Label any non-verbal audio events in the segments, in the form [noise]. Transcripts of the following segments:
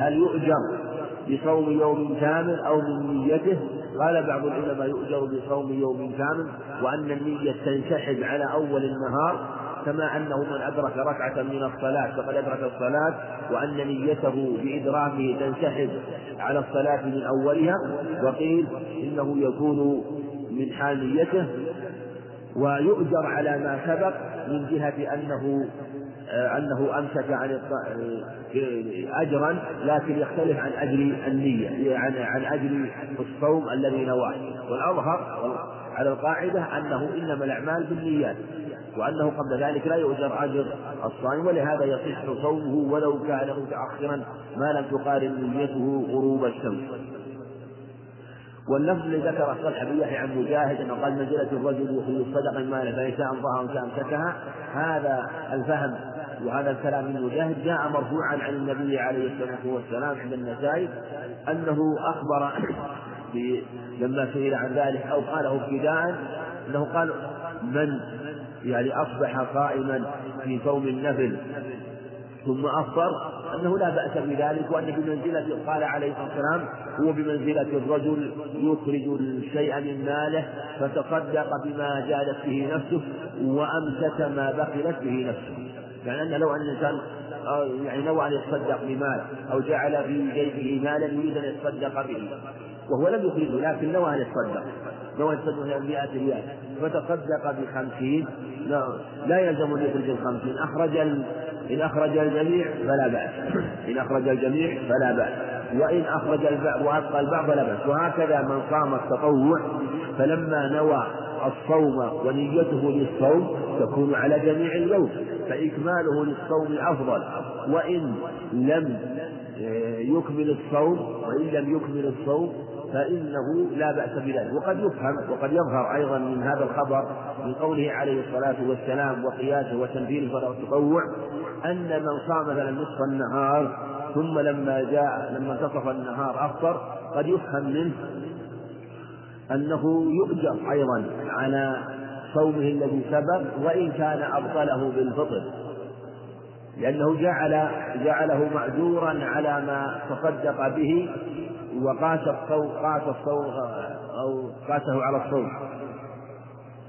هل يؤجر بصوم يوم كامل أو من نيته؟ قال بعض العلماء يؤجر بصوم يوم كامل وأن النية تنسحب على أول النهار كما أنه من أدرك ركعة من الصلاة فقد أدرك الصلاة وأن نيته بإدراكه تنسحب على الصلاة من أولها وقيل إنه يكون من حال نيته ويؤجر على ما سبق من جهة أنه أنه أمسك عن آه، أجرا لكن يختلف عن أجر النية عن عن أجر الصوم الذي نواه. والأظهر على القاعدة أنه إنما الأعمال بالنيات وأنه قبل ذلك لا يؤجر أجر الصائم ولهذا يصح صومه ولو كان متأخرا ما لم تقارن نيته غروب الشمس. واللفظ الذي ذكر الصلح بن يحيى عن مجاهد أنه قال منزله الرجل يخرج الصدقه من ماله فان شاء وان شاء أمسكها. هذا الفهم وهذا الكلام من مجاهد جاء مرفوعا عن النبي عليه الصلاة والسلام عند النسائي أنه أخبر لما سئل عن ذلك أو قاله ابتداء أنه قال من؟ يعني أصبح قائما في صوم النفل. ثم أفطر أنه لا بأس بذلك وأن بمنزلة قال عليه الصلاة والسلام هو بمنزلة الرجل يخرج الشيء من ماله فتصدق بما جادت به نفسه وأمسك ما بخلت به نفسه. يعني أن لو أن الإنسان يعني نوى أن يتصدق بمال أو جعل في جيبه مالا يريد أن يتصدق به. وهو لم يخرجه لكن نوى أن يتصدق نوى أن يتصدق بمئة ريال فتصدق بخمسين لا, لا يلزم أن يخرج الخمسين. أخرج إن أخرج الجميع فلا بأس. إن أخرج الجميع فلا بأس. وإن أخرج البعض وأبقى البعض فلا بأس. وهكذا من صام التطوع فلما نوى الصوم ونيته للصوم تكون على جميع اليوم فإكماله للصوم أفضل. وإن لم آه، يكمل الصوم وإن لم يكمل الصوم فإنه لا بأس بذلك. وقد يفهم وقد يظهر أيضا من هذا الخبر من قوله عليه الصلاة والسلام وقياسه وتنفيذه فلا التطوع أن من صام مثلا نصف النهار ثم لما جاء لما انتصف النهار أفطر قد يفهم منه أنه يؤجر أيضا على صومه الذي سبق وإن كان أبطله بالفطر لأنه جعل جعله معذورا على ما تصدق به وقاس الصوم قاس الصوم أو قاسه على الصوم.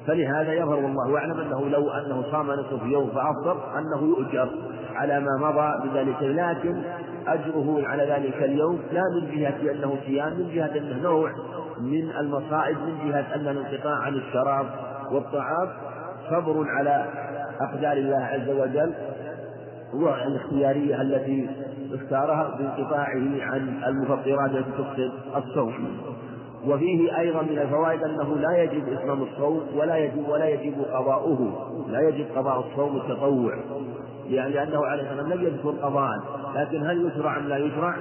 فلهذا يظهر والله أعلم أنه لو أنه صام نصف يوم فأفطر أنه يؤجر على ما مضى بذلك. لكن أجره على ذلك اليوم لا من جهة أنه صيام من جهة أنه نوع من المصائب من جهة أن الانقطاع عن الشراب والطعام صبر على أقدار الله عز وجل والاختيارية التي اختارها بانقطاعه عن المفطرات التي تفسد الصوم. وفيه أيضا من الفوائد أنه لا يجب إتمام الصوم ولا يجب ولا يجب قضاؤه. لا يجب قضاء الصوم التطوع. يعني لأنه عليه الصلاة لم يذكر قضاء لكن هل يشرع أم لا يشرع؟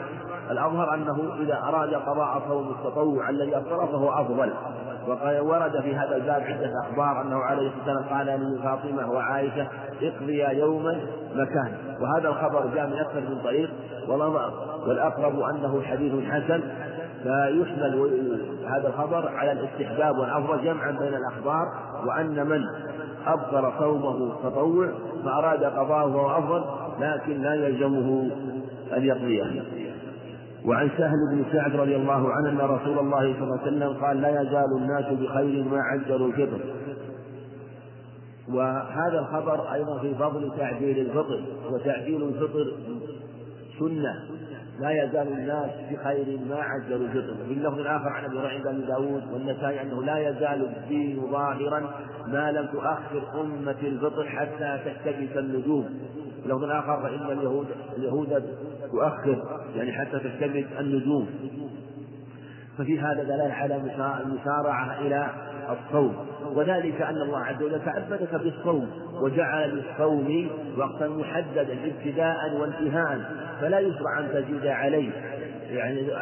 الأظهر أنه إذا أراد قضاء صوم التطوع الذي أفطره فهو أفضل. وقد ورد في هذا الباب عدة أخبار أنه عليه الصلاة والسلام قال لفاطمة وعائشة اقضيا يوما مكان. وهذا الخبر جاء من أكثر من طريق. والأقرب أنه حديث حسن. فيحمل هذا الخبر على الاستحباب والأفضل جمعا بين الأخبار وأن من أبطل صومه تطوع فأراد قضاءه فهو أفضل لكن لا يلزمه أن يقضيه. وعن سهل بن سعد رضي الله عنه أن رسول الله صلى الله عليه وسلم قال لا يزال الناس بخير ما عجلوا الفطر. وهذا الخبر أيضا في فضل تعجيل الفطر وتعجيل الفطر سنة. لا يزال الناس بخير ما عجلوا الفطر. في اللفظ الآخر عن أبي عند أبي داود والنسائي أنه لا يزال الدين ظاهرا ما لم تؤخر أمة الفطر حتى تشتبك النجوم. اللفظ الآخر فإن اليهود اليهود تؤخر يعني حتى تشتبك النجوم. ففي هذا دلالة على المسارعة إلى الصوم. وذلك أن الله عز وجل تعبدك بالصوم وجعل للصوم وقتا محددا ابتداء وانتهاء. فلا يشرع أن تزيد عليه. يعني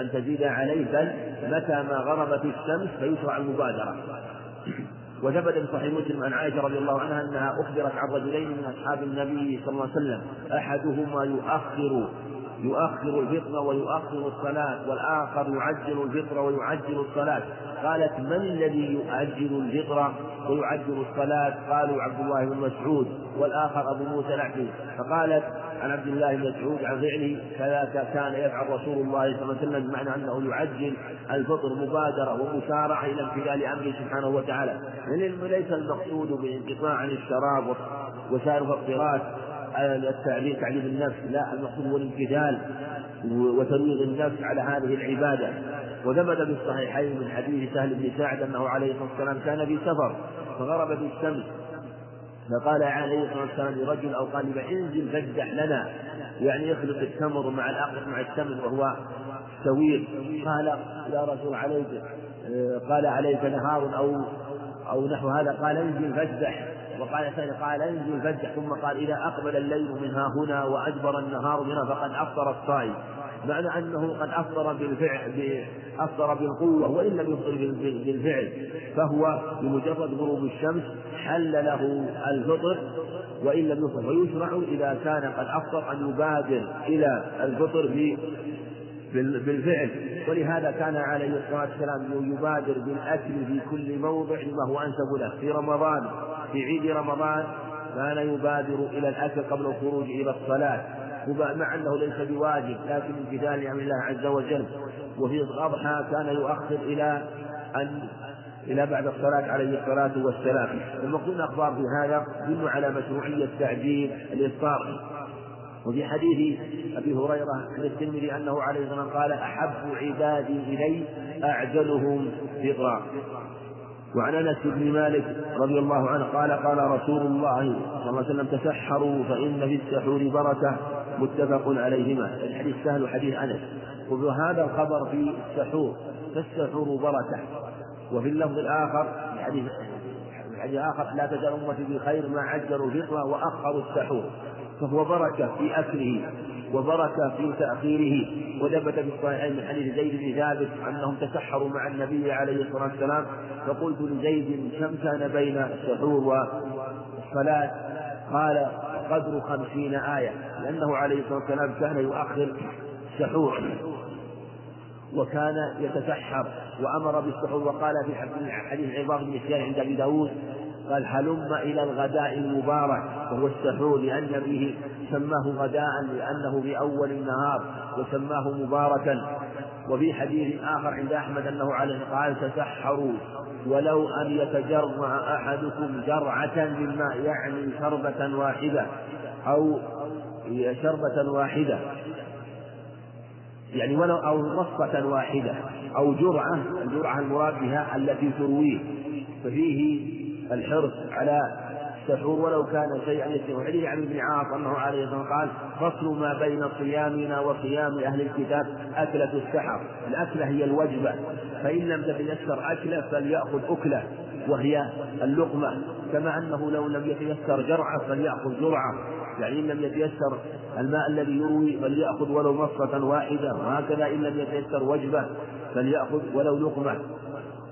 أن تزيد عليه بل متى ما غربت الشمس فيشرع المبادرة. وثبت في صحيح مسلم عن عائشة رضي الله عنها أنها أخبرت عن رجلين من أصحاب النبي صلى الله عليه وسلم أحدهما يؤخر يؤخر الفطر ويؤخر الصلاة والآخر يعجل الفطر ويعجل الصلاة. قالت من الذي يؤجل الفطر ويعجل الصلاة؟ قالوا عبد الله بن مسعود والآخر أبو موسى الأشعري فقالت عن عبد الله بن مسعود عن فعله كذا كان يفعل رسول الله صلى الله عليه وسلم بمعنى أنه يعجل الفطر مبادرة ومسارعة إلى امتثال أمره سبحانه وتعالى. ليس المقصود بانقطاع عن الشراب وسائر المفطرات التعليم تعليم النفس لا المقصود هو الامتثال وترويض النفس على هذه العبادة. وثبت في الصحيحين من حديث سهل بن سعد أنه عليه الصلاة والسلام كان في سفر فغربت الشمس. فقال عليه الصلاة والسلام لرجل أو قال انزل فاجدح لنا. يعني يخلط التمر مع الأقرب مع التمر وهو سوير قال يا رسول عليك قال عليك نهار أو أو نحو هذا. قال انزل فاجدح. وقال ثاني قال انزل فاجدح ثم قال إذا أقبل الليل من ها هنا وأدبر النهار هنا فقد أفطر الصائم. معنى أنه قد أفطر بالفعل أفطر بالقوة وإن لم يفطر بالفعل فهو بمجرد غروب الشمس حل له الفطر وإن لم يفطر. ويشرع إذا كان قد أفطر أن يبادر إلى الفطر بالفعل. ولهذا كان عليه الصلاة والسلام يبادر بالأكل في كل موضع لما هو أنسب له في رمضان. في عيد رمضان كان يبادر إلى الأكل قبل الخروج إلى الصلاة مع أنه ليس بواجب لكن امتثال لأمر الله عز وجل. وفي الأضحى كان يؤخر إلى أن إلى بعد الصلاة عليه الصلاة والسلام. المقصود الأخبار في هذا يدل على مشروعية تعجيل الإفطار. وفي حديث أبي هريرة عن الترمذي أنه عليه الصلاة والسلام قال أحب عبادي إلي أعجلهم فطرا. وعن أنس بن مالك رضي الله عنه قال قال رسول الله صلى الله عليه وسلم تسحروا فإن في السحور بركة متفق عليهما. الحديث سهل وحديث أنس. وهذا الخبر في السحور فالسحور بركة. وفي اللفظ الآخر الحديث الحديث الآخر لا تزال أمتي بخير ما عجلوا الفطر وأخروا السحور. فهو بركة في أكله. وبركة في تأخيره وثبت في الصحيحين من حديث زيد بن ثابت أنهم تسحروا مع النبي عليه الصلاة والسلام فقلت لزيد كم كان بين السحور والصلاة قال قدر خمسين آية لأنه عليه الصلاة والسلام كان يؤخر السحور وكان يتسحر وأمر بالسحور وقال في حديث عباد بن عند أبي داود قال هلم إلى الغداء المبارك وهو السحور لأن به سماه غداء لأنه في أول النهار وسماه مباركا. وفي حديث آخر عند أحمد أنه عليه قال تسحروا ولو أن يتجرع أحدكم جرعة من ماء يعني شربة واحدة أو شربة واحدة يعني ولو أو نصة واحدة أو جرعة الجرعة المراد بها التي ترويه ففيه الحرص على السحور ولو كان شيئا يسيرا حديث عن ابن عاص أنه عليه الصلاة قال فصل ما بين صيامنا وصيام أهل الكتاب أكلة السحر. الأكلة هي الوجبة. فإن لم تتيسر أكلة فليأخذ أكلة وهي اللقمة. كما أنه لو لم يتيسر جرعة فليأخذ جرعة. يعني إن لم يتيسر الماء الذي يروي فليأخذ ولو مصة واحدة. وهكذا إن لم يتيسر وجبة فليأخذ ولو لقمة.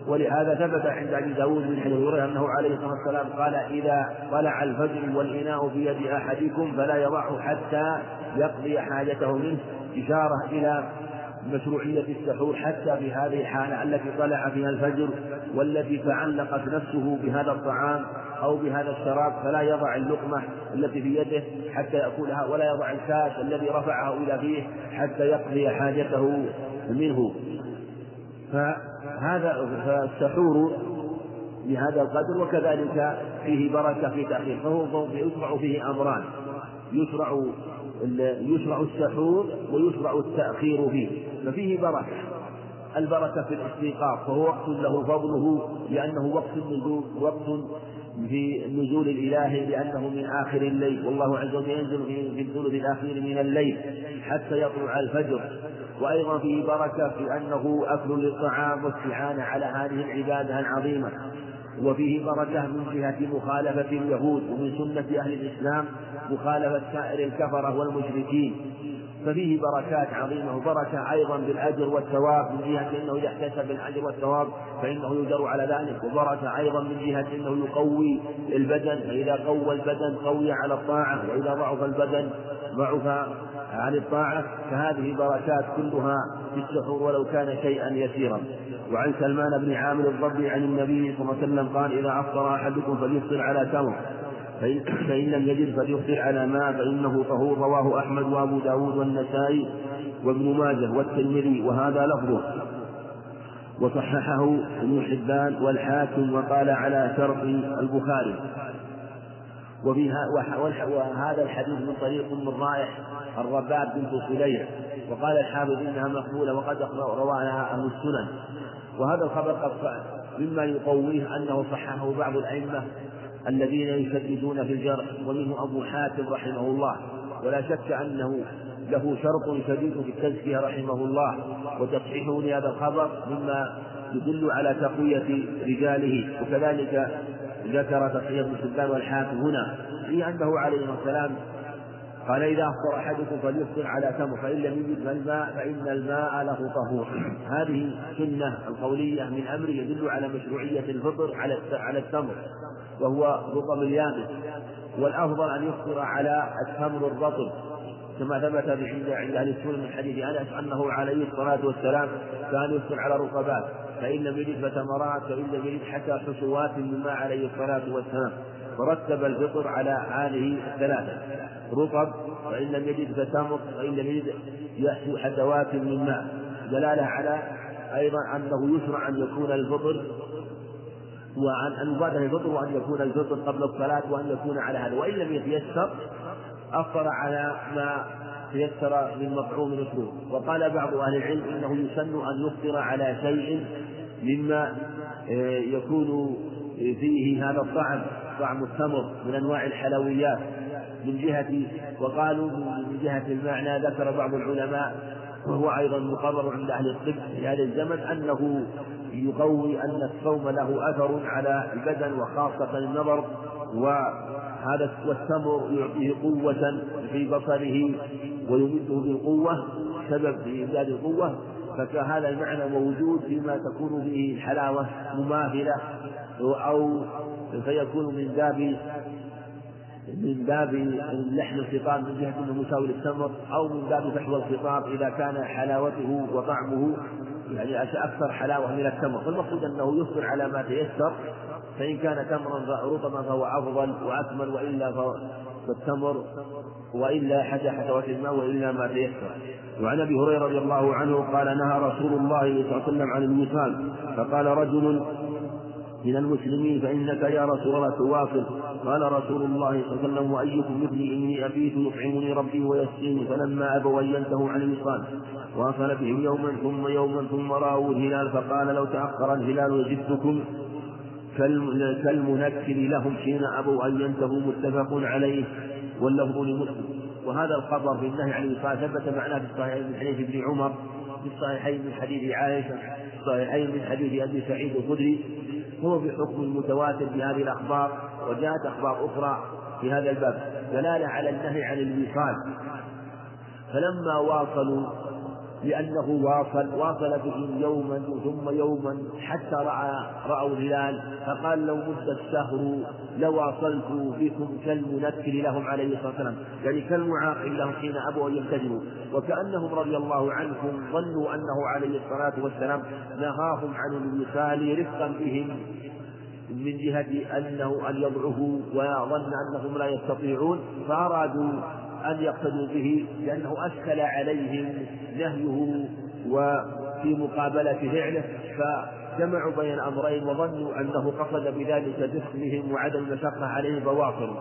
ولهذا ثبت عند أبي داود من حديث هريرة أنه عليه الصلاة والسلام قال إذا طلع الفجر والإناء في يد أحدكم فلا يضعه حتى يقضي حاجته منه. إشارة إلى مشروعية السحور حتى في هذه الحالة التي طلع فيها الفجر والتي تعلقت نفسه بهذا الطعام أو بهذا الشراب فلا يضع اللقمة التي في يده حتى يأكلها ولا يضع الكاس الذي رفعه إلى فيه حتى يقضي حاجته منه. فهذا فالسحور بهذا القدر وكذلك فيه بركة في تأخير فهو يشرع فيه أمران يشرع يشرع السحور ويشرع التأخير فيه ففيه بركة البركة في الاستيقاظ فهو وقت له فضله لأنه وقت النزول وقت في النزول الإلهي لأنه من آخر الليل. والله عز وجل ينزل في الثلث الأخير من الليل حتى يطلع الفجر. وأيضا فيه بركة في أنه أكل للطعام واستعانة على هذه العبادة العظيمة. وفيه بركة من جهة مخالفة اليهود ومن سنة أهل الإسلام مخالفة سائر الكفرة والمشركين. ففيه بركات عظيمة وبركة أيضا بالأجر والثواب من جهة أنه إذا احتسب الأجر والثواب فإنه يجر على ذلك وبركة أيضا من جهة أنه يقوي البدن فإذا قوى البدن قوي على الطاعة وإذا ضعف البدن ضعف عن الطاعة فهذه بركات كلها في السحور ولو كان شيئا يسيرا. وعن سلمان بن عامر الضبي عن النبي صلى الله عليه وسلم قال إذا أفطر أحدكم فليفطر على تمر. فإن, فإن لم يجد فليفطر على ماء فإنه طهور. رواه أحمد وأبو داود والنسائي وابن ماجه والترمذي وهذا لفظه. وصححه ابن حبان والحاكم وقال على شرط البخاري. وفيها وهذا الحديث من طريق من رائح الرباب بنت صليح. وقال الحافظ إنها مقبولة وقد رواها أهل السنن. وهذا الخبر قد مما يقويه أنه صححه بعض الأئمة الذين يشددون في الجرح ومنه أبو حاتم رحمه الله. ولا شك أنه له شرط شديد في التزكية رحمه الله. وتصحيحه لهذا الخبر مما يدل على تقوية رجاله. وكذلك ذكر تصحيح ابن والحاكم هنا. في أنه عليه السلام قال إذا أفطر أحدكم فليفطر على تمر فإن لم يجد الماء فإن الماء له طهور. هذه سنة القولية من أمر يدل على مشروعية الفطر على على التمر وهو رطب اليابس. والأفضل أن يفطر على التمر الرطب كما ثبت عند عند أهل السنة من حديث أنس أنه عليه الصلاة والسلام كان يفطر على رطبات فإن لم يجد فتمرات فإن لم يجد حتى حشوات مما عليه الصلاة والسلام. فرتب الفطر على هذه الثلاثة. رطب فإن لم يجد فتمر فإن لم يجد يحشو حدوات من ماء. دلالة على أيضا أنه يشرع أن يكون الفطر وأن أن يبادر الفطر وأن يكون الفطر قبل الصلاة وأن يكون على هذا. وإن لم يتيسر أفطر على ما تيسر من مطعوم الأسلوب وقال بعض أهل العلم إنه يسن أن يفطر على شيء مما آه، يكون فيه هذا الطعم. طعم التمر من أنواع الحلويات من جهة وقالوا من جهة المعنى ذكر بعض العلماء وهو أيضا مقرر عند أهل الطب في هذا الزمن أنه يقوي أن الصوم له أثر على البدن وخاصة النظر وهذا والتمر يعطيه قوة في بصره ويمده بالقوة سبب في إمداد القوة فهذا المعنى موجود فيما تكون فيه الحلاوة مماثلة. أو فيكون من باب من باب لحن الخطاب من جهة أنه مساوي للتمر أو من باب فحوى الخطاب إذا كان حلاوته وطعمه يعني أكثر حلاوة من التمر. فالمقصود أنه يصبر على ما تيسر. فإن كان تمرا رطبا فهو أفضل وأكمل وإلا فالتمر وإلا حتى حتوات الماء وإلا ما تيسر. وعن أبي هريرة رضي الله عنه قال نهى رسول الله صلى الله عليه وسلم عن الوصال فقال رجل من المسلمين فإنك يا رسول الله تواصل. قال رسول الله صلى الله عليه وسلم وأيكم مثلي إني أبيت يطعمني ربي ويسقيني. فلما أبوا أن ينتهوا عن الوصال واصل بهم يوما ثم يوما ثم رأوا الهلال فقال لو تأخر الهلال لجدتكم. كالمنكر لهم حين أبوا أن ينتهوا متفق عليه واللفظ لمسلم. وهذا الخبر في النهي عن الوصال ثبت معناه في الصحيحين من حديث ابن عمر في الصحيحين من حديث عائشة الصحيحين من حديث أبي سعيد الخدري. هو بحكم المتواتر بهذه الأخبار وجاءت أخبار أخرى في هذا الباب دلالة على النهي عن الوصال. فلما واصلوا لأنه واصل واصل بهم يوما ثم يوما حتى رأى رأوا الهلال فقال لو مد الشهر لواصلت بكم كالمنكر لهم عليه الصلاة والسلام. يعني كالمعاقب لهم حين أبوا أن يلتزموا وكأنهم رضي الله عنهم ظنوا أنه عليه الصلاة والسلام نهاهم عن الوصال رفقا بهم من جهة أنه أن يضعفوا وظن أنهم لا يستطيعون فأرادوا أن يقتدوا به لأنه أشكل عليهم نهيه وفي مقابلة فعله فجمعوا بين الأمرين وظنوا أنه قصد بذلك جسمهم وعدم المشقة عليهم فواصلوا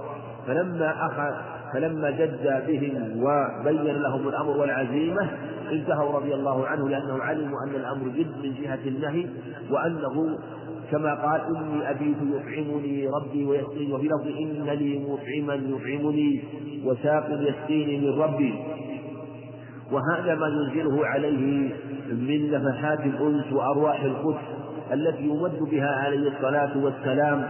فلما أخذ فلما جد بهم وبين لهم الأمر والعزيمة انتهوا رضي الله عنه لأنهم علموا أن الأمر جد من جهة النهي وأنه كما قال إني أبيت يطعمني ربي ويسقيني وفي لفظ إن لي مطعما يطعمني وساق يسقيني من ربي. وهذا ما ينزله عليه من نفحات الأنس وأرواح القدس التي يمد بها عليه الصلاة والسلام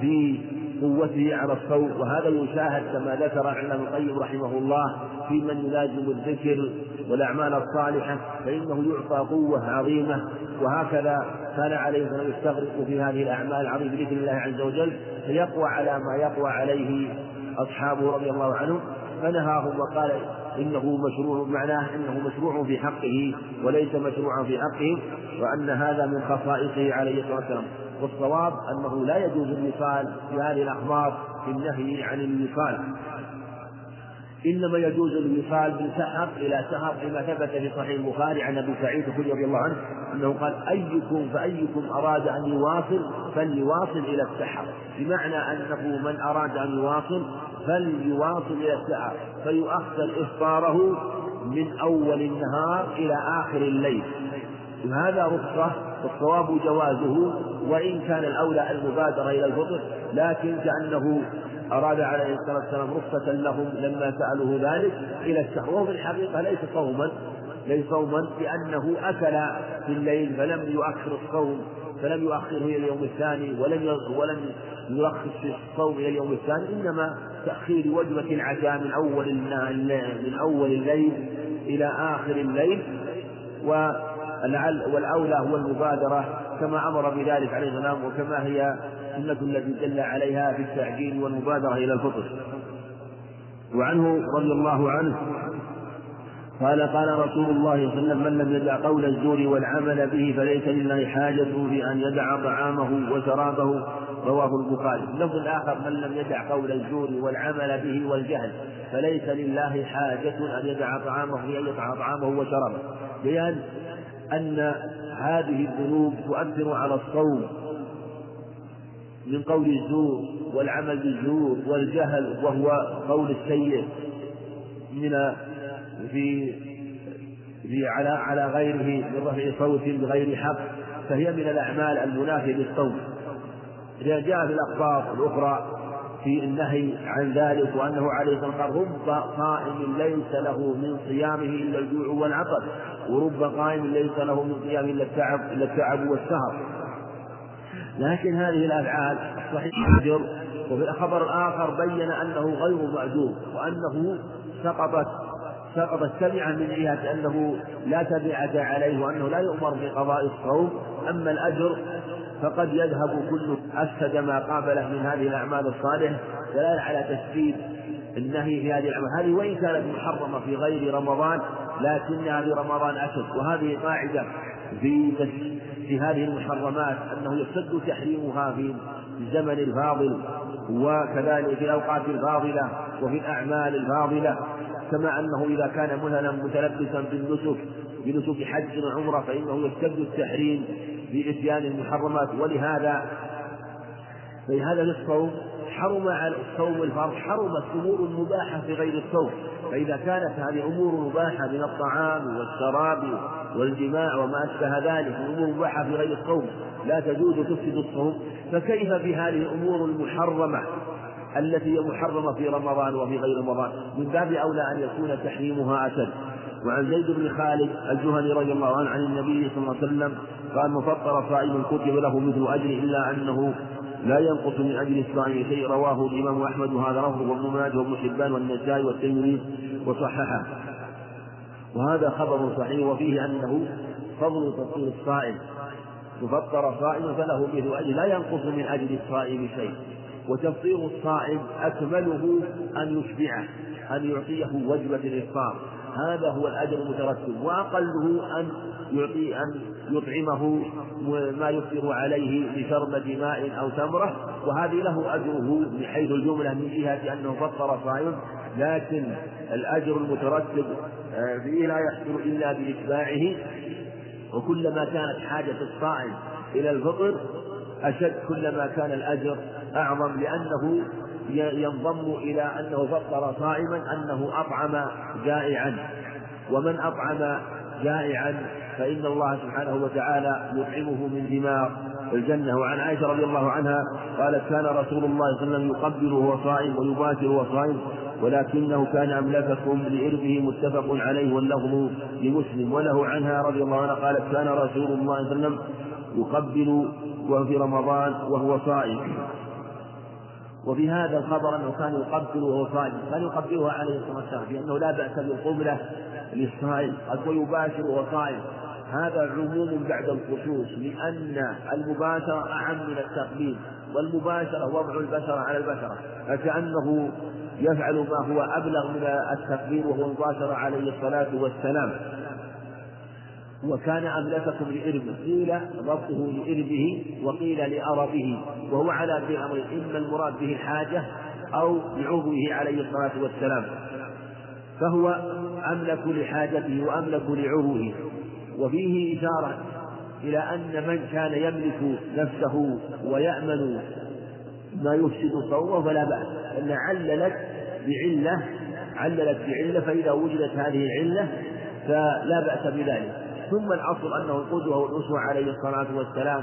في قوته على الصوت. وهذا يشاهد كما ذكر ابن القيم رحمه الله في من يلازم الذكر والأعمال الصالحة فإنه يعطى قوة عظيمة. وهكذا كان عليه الصلاة يستغرق في هذه الأعمال العظيمة بإذن الله عز وجل فيقوى على ما يقوى عليه أصحابه رضي الله عنهم فنهاهم وقال إنه مشروع معناه أنه مشروع في حقه وليس مشروعا في حقه وأن هذا من خصائصه عليه الصلاة والسلام. والصواب أنه لا يجوز الوصال في هذه الأخبار في النهي عن الوصال. إنما يجوز الوصال بالسحر إلى سحر كما ثبت في صحيح البخاري عن أبي سعيد الخدري رضي الله عنه أنه قال أيكم فأيكم أراد أن يواصل فليواصل إلى السحر بمعنى أنه من أراد أن يواصل فليواصل إلى السحر فيؤخر إفطاره من أول النهار إلى آخر الليل وهذا رخصة والصواب جوازه وإن كان الأولى المبادرة إلى الفطر لكن كأنه أراد عليه الصلاة والسلام رخصة لهم لما سألوه ذلك إلى السحر وهو في الحقيقة ليس صوما ليس صوما لأنه أكل في الليل فلم يؤخر الصوم فلم يؤخره إلى اليوم الثاني ولم ولم يرخص الصوم إلى اليوم الثاني إنما تأخير وجبة العشاء من أول من أول الليل إلى آخر الليل. والأولى هو المبادرة كما أمر بذلك عليه السلام وكما هي السنة التي دل عليها في التعجيل والمبادرة إلى الفطر. وعنه رضي الله عنه قال قال رسول الله صلى الله عليه وسلم من لم يدع قول الزور والعمل به فليس لله حاجة في أن يدع طعامه وشرابه. رواه البخاري. اللفظ الآخر من لم يدع قول الزور والعمل به والجهل فليس لله حاجة أن يدع طعامه في أن يدع طعامه وشرابه. بيان أن هذه الذنوب تؤثر على الصوم من قول الزور والعمل بالزور والجهل وهو قول السيء من في في على على غيره من رفع صوت بغير حق فهي من الأعمال المنافية للصوم. إذا جاء في الأخبار الأخرى في النهي عن ذلك وأنه عليه الصلاة والسلام رب صائم ليس له من صيامه إلا الجوع والعطش ورب قائم ليس له من صيامه إلا التعب إلا التعب والسهر. لكن هذه الأفعال صحيح أجر وفي الخبر الآخر بين أنه غير مأجور وأنه سقطت سقطت تبعا من جهة أنه لا تبعة عليه وأنه لا يؤمر بقضاء الصوم. أما الأجر فقد يذهب كل أفسد ما قابله من هذه الأعمال الصالحة دلالة على تسديد النهي في هذه الأعمال. هذه وإن كانت محرمة في غير رمضان لكنها في رمضان أشد. وهذه قاعدة في في هذه المحرمات أنه يشد تحريمها في الزمن الفاضل وكذلك في الأوقات الفاضلة وفي الأعمال الفاضلة كما أنه إذا كان مثلا متلبسا بالنسك بنسك حج وعمرة فإنه يشتد التحريم بإتيان المحرمات. ولهذا فلهذا الصوم حرم على الصوم الفرض حرمت أمور مباحة في غير الصوم. فإذا كانت هذه أمور مباحة من الطعام والشراب والجماع وما أشبه ذلك أمور مباحة في غير الصوم لا تجوز تفسد الصوم. فكيف في هذه الأمور المحرمة التي هي محرمة في رمضان وفي غير رمضان؟ من باب أولى أن يكون تحريمها أشد. وعن زيد بن خالد الجهني رضي الله عنه عن النبي صلى الله عليه وسلم قال من فطر صائم كتب له مثل أجره إلا أنه لا ينقص من أجل الصائم شيء. رواه الإمام أحمد. وهذا لفظه وابن ماجه وابن حبان والنسائي والترمذي وصححه. وهذا خبر صحيح وفيه أنه فضل تفطير الصائم. تفطر صائم فله مثل أجل لا ينقص من أجل الصائم شيء. وتفطير الصائم أكمله أن يشبعه أن يعطيه وجبة الإفطار. هذا هو الأجر المترتب وأقله أن يعطي أن يطعمه ما يفطر عليه بشربة ماء أو تمرة وهذه له أجره من حيث الجملة من جهة أنه فطر صائم لكن الأجر المترتب آه، فيه لا يحصل إلا بإتباعه. وكلما كانت حاجة الصائم إلى الفطر أشد كلما كان الأجر أعظم لأنه ينضم إلى أنه فطر صائما أنه أطعم جائعا. ومن أطعم جائعا فإن الله سبحانه وتعالى يطعمه من دماغ الجنة. وعن عائشة رضي الله عنها قالت كان رسول الله صلى الله عليه وسلم يقبل وهو صائم ويباشر وهو صائم ولكنه كان أملككم لإربه متفق عليه واللفظ لمسلم. وله عنها رضي الله عنها قالت كان رسول الله صلى الله عليه وسلم يقبل وهو في رمضان وهو صائم. وفي هذا الخبر أنه كان يقبل وهو صائم كان يقبلها عليه الصلاة والسلام لأنه لا بأس بالقبلة للصائم قد ويباشر وهو صائم. هذا عموم بعد الخصوص لأن المباشرة أعم من التقبيل والمباشرة وضع البشرة على البشرة فكأنه يفعل ما هو أبلغ من التكبير وهو مباشرة عليه الصلاة والسلام. وكان أملككم لإربه قيل ضبطه لإربه وقيل لأربه وهو على ذي أمر إما المراد به الحاجة أو لعضوه عليه الصلاة والسلام. فهو أملك لحاجته وأملك لعضوه. وفيه إشارة إلى أن من كان يملك نفسه ويأمن ما يفسد صومه فلا بأس أن عللت بعلة عللت بعلة فإذا وجدت هذه العلة فلا بأس بذلك. ثم الأصل أنه القدوة والأسوة عليه الصلاة والسلام.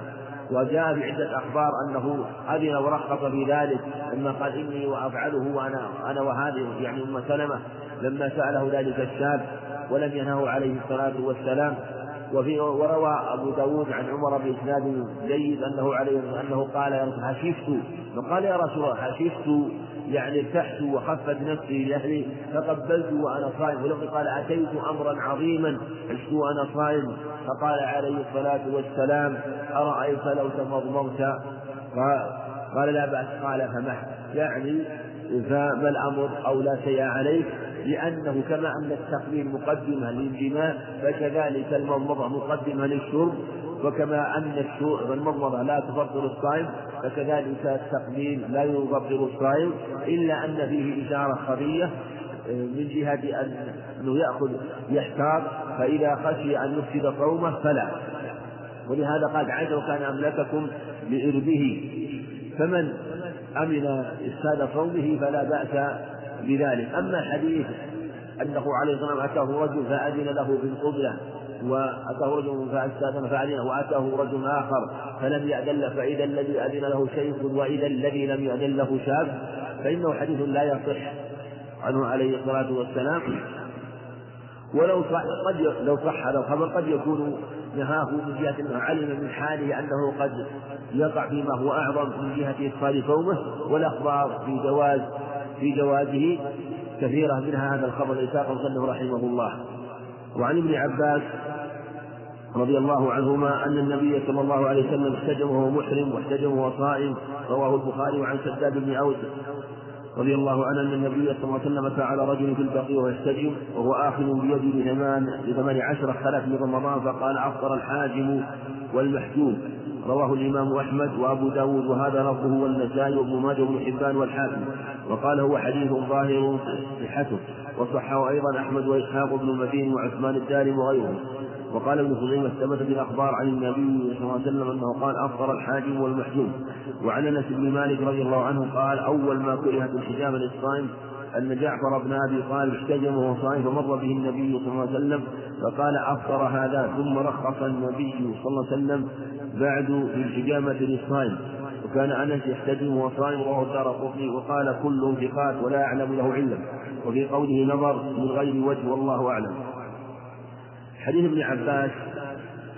وجاء في عدة أخبار أنه أذن ورخص في ذلك لما قال إني وأفعله وأنا أنا وهذه يعني أم سلمة. لما سأله ذلك الشاب ولم ينهه عليه الصلاة والسلام. وفي وروى أبو داود عن عمر بإسناد جيد أنه عليه أنه قال يا رسول حشفت فقال يا رسول الله حشفت يعني ارتحت وخفت نفسي لأهلي فقبلت وأنا صائم. ولقد قال أتيت أمرا عظيما. عشت وأنا صائم. فقال عليه الصلاة والسلام أرأيت لو تمضمضت قال لا بأس. قال فمح يعني فما الأمر أو لا شيء عليك؟ لأنه كما أن التقليل مقدمة للجماع فكذلك المضمضة مقدمة للشرب. وكما أن المضمضة لا تفطر الصائم فكذلك التقليل لا يفطر الصائم إلا أن فيه إشارة خفية من جهة أنه يأخذ يحتاط فإذا خشي أن يفسد صومه فلا. ولهذا قال عز وكان أملككم لإربه فمن أمن إفساد صومه فلا بأس بذلك. أما حديث أنه عليه الصلاة والسلام أتاه رجل فأذن له بالقبلة وأتاه رجل فاستأذن فأذن وأتاه رجل آخر فلم يأذن له فإذا الذي أذن له شيخ وإذا الذي لم يأذن له شاب فإنه حديث لا يصح عنه عليه الصلاة والسلام. ولو صح قد لو صح هذا الخبر قد يكون نهاه من جهة أنه علم من حاله أنه قد يقع فيما هو أعظم من جهة إدخال صومه والأخبار في جواز في جوازه كثيرة منها هذا الخبر الذي ساق رحمه الله. وعن ابن عباس رضي الله عنهما أن النبي صلى الله عليه وسلم احتجم وهو محرم واحتجم وهو صائم. رواه البخاري وعن شداد بن أوس رضي الله عنه أن النبي صلى الله عليه وسلم على رجل في البقيع ويحتجم وهو آخذ بيده لثمان لثمان عشرة خلف من رمضان فقال أفطر الحاجم والمحجوم. رواه الإمام أحمد وأبو داود وهذا لفظه والنسائي وابن ماجه وابن حبان والحاكم. وقال هو حديث ظاهر صحته. وصحه أيضا أحمد وإسحاق بن المدين وعثمان الدارم وغيرهم. وقال ابن خزيمة ثبت في الأخبار عن النبي صلى الله عليه وسلم أنه قال أفطر الحاجم والمحجوم. وعن أنس بن مالك رضي الله عنه قال أول ما كرهت الحجامة للصائم أن جعفر بن أبي طالب احتجم وهو صائم فمر به النبي صلى الله عليه وسلم فقال أفطر هذا ثم رخص النبي صلى الله عليه وسلم بعد في الحجامة للصائم. وكان أنس يحتجم وهو صائم رواه الدار قطني وقال كلهم ثقات ولا أعلم له علم. وفي قوله نظر من غير وجه والله أعلم. حديث ابن عباس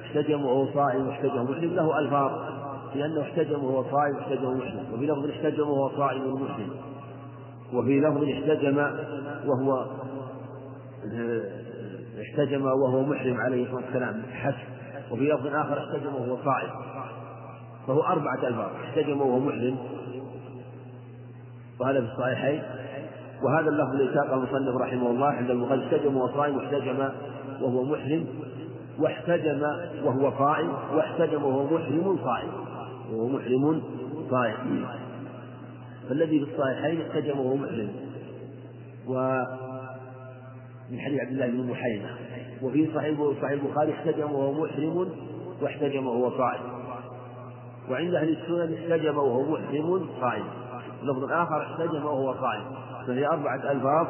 احتجم وهو صائم واحتجم محرم له ألفاظ لأنه احتجم وهو صائم واحتجم محرم وفي لفظ احتجم وهو صائم محرم وفي لفظ احتجم وهو احتجم وهو محرم عليه الصلاة والسلام حسب. وفي لفظ آخر احتجم وهو صائم. فهو أربعة ألفاظ احتجم وهو محرم وهذا في الصحيحين. وهذا اللفظ الذي ساقه المصنف رحمه الله عند البخاري احتجم وهو صائم واحتجم وهو محرم واحتجم وهو صائم واحتجم وهو محرم صائم. وهو محرم صائم. فالذي في الصحيحين احتجم وهو محرم و من حديث عبد الله بن محيمة وفي صحيح صحيح البخاري احتجم وهو محرم واحتجم وهو صائم وعند أهل السنن احتجم وهو محرم صائم. اللفظ الآخر احتجم وهو صائم. فهي أربعة ألفاظ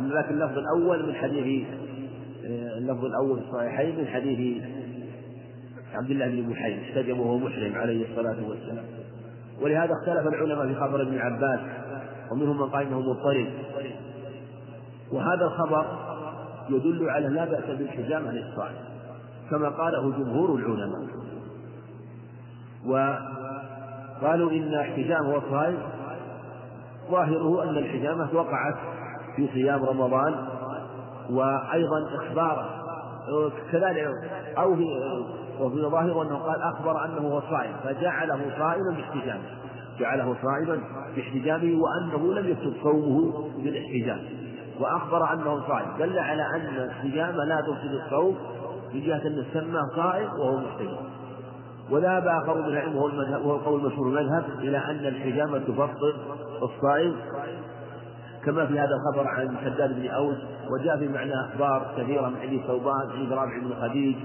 لكن اللفظ الأول من حديث اللفظ الأول في الصحيحين من حديث عبد الله بن محيم احتجم وهو محرم عليه الصلاة والسلام. ولهذا اختلف العلماء في خبر ابن عباس ومنهم من قال إنه مضطرب. وهذا الخبر يدل على لا بأس بالحجامة للصائم كما قاله جمهور العلماء. وقالوا إن احتجام الصائم ظاهره أن الحجامة وقعت في صيام رمضان وأيضا إخباره كذلك أو في وفي ظاهره أنه قال أخبر أنه هو صائم فجعله صائما باحتجامه. جعله صائما باحتجامه وأنه لم يكتب صومه بالاحتجام. وأخبر أنه صائم. دل على أن الحجامة لا تفسد الصوم من جهة أن سماه صائم وهو محتجم وذهب آخر من العلم وهو القول المشهور المذهب إلى أن الحجامة تفطر الصائم كما في هذا الخبر عن شداد بن أوس وجاء في معنى أخبار كثيرة من حديث ثوبان عند رابع بن خديج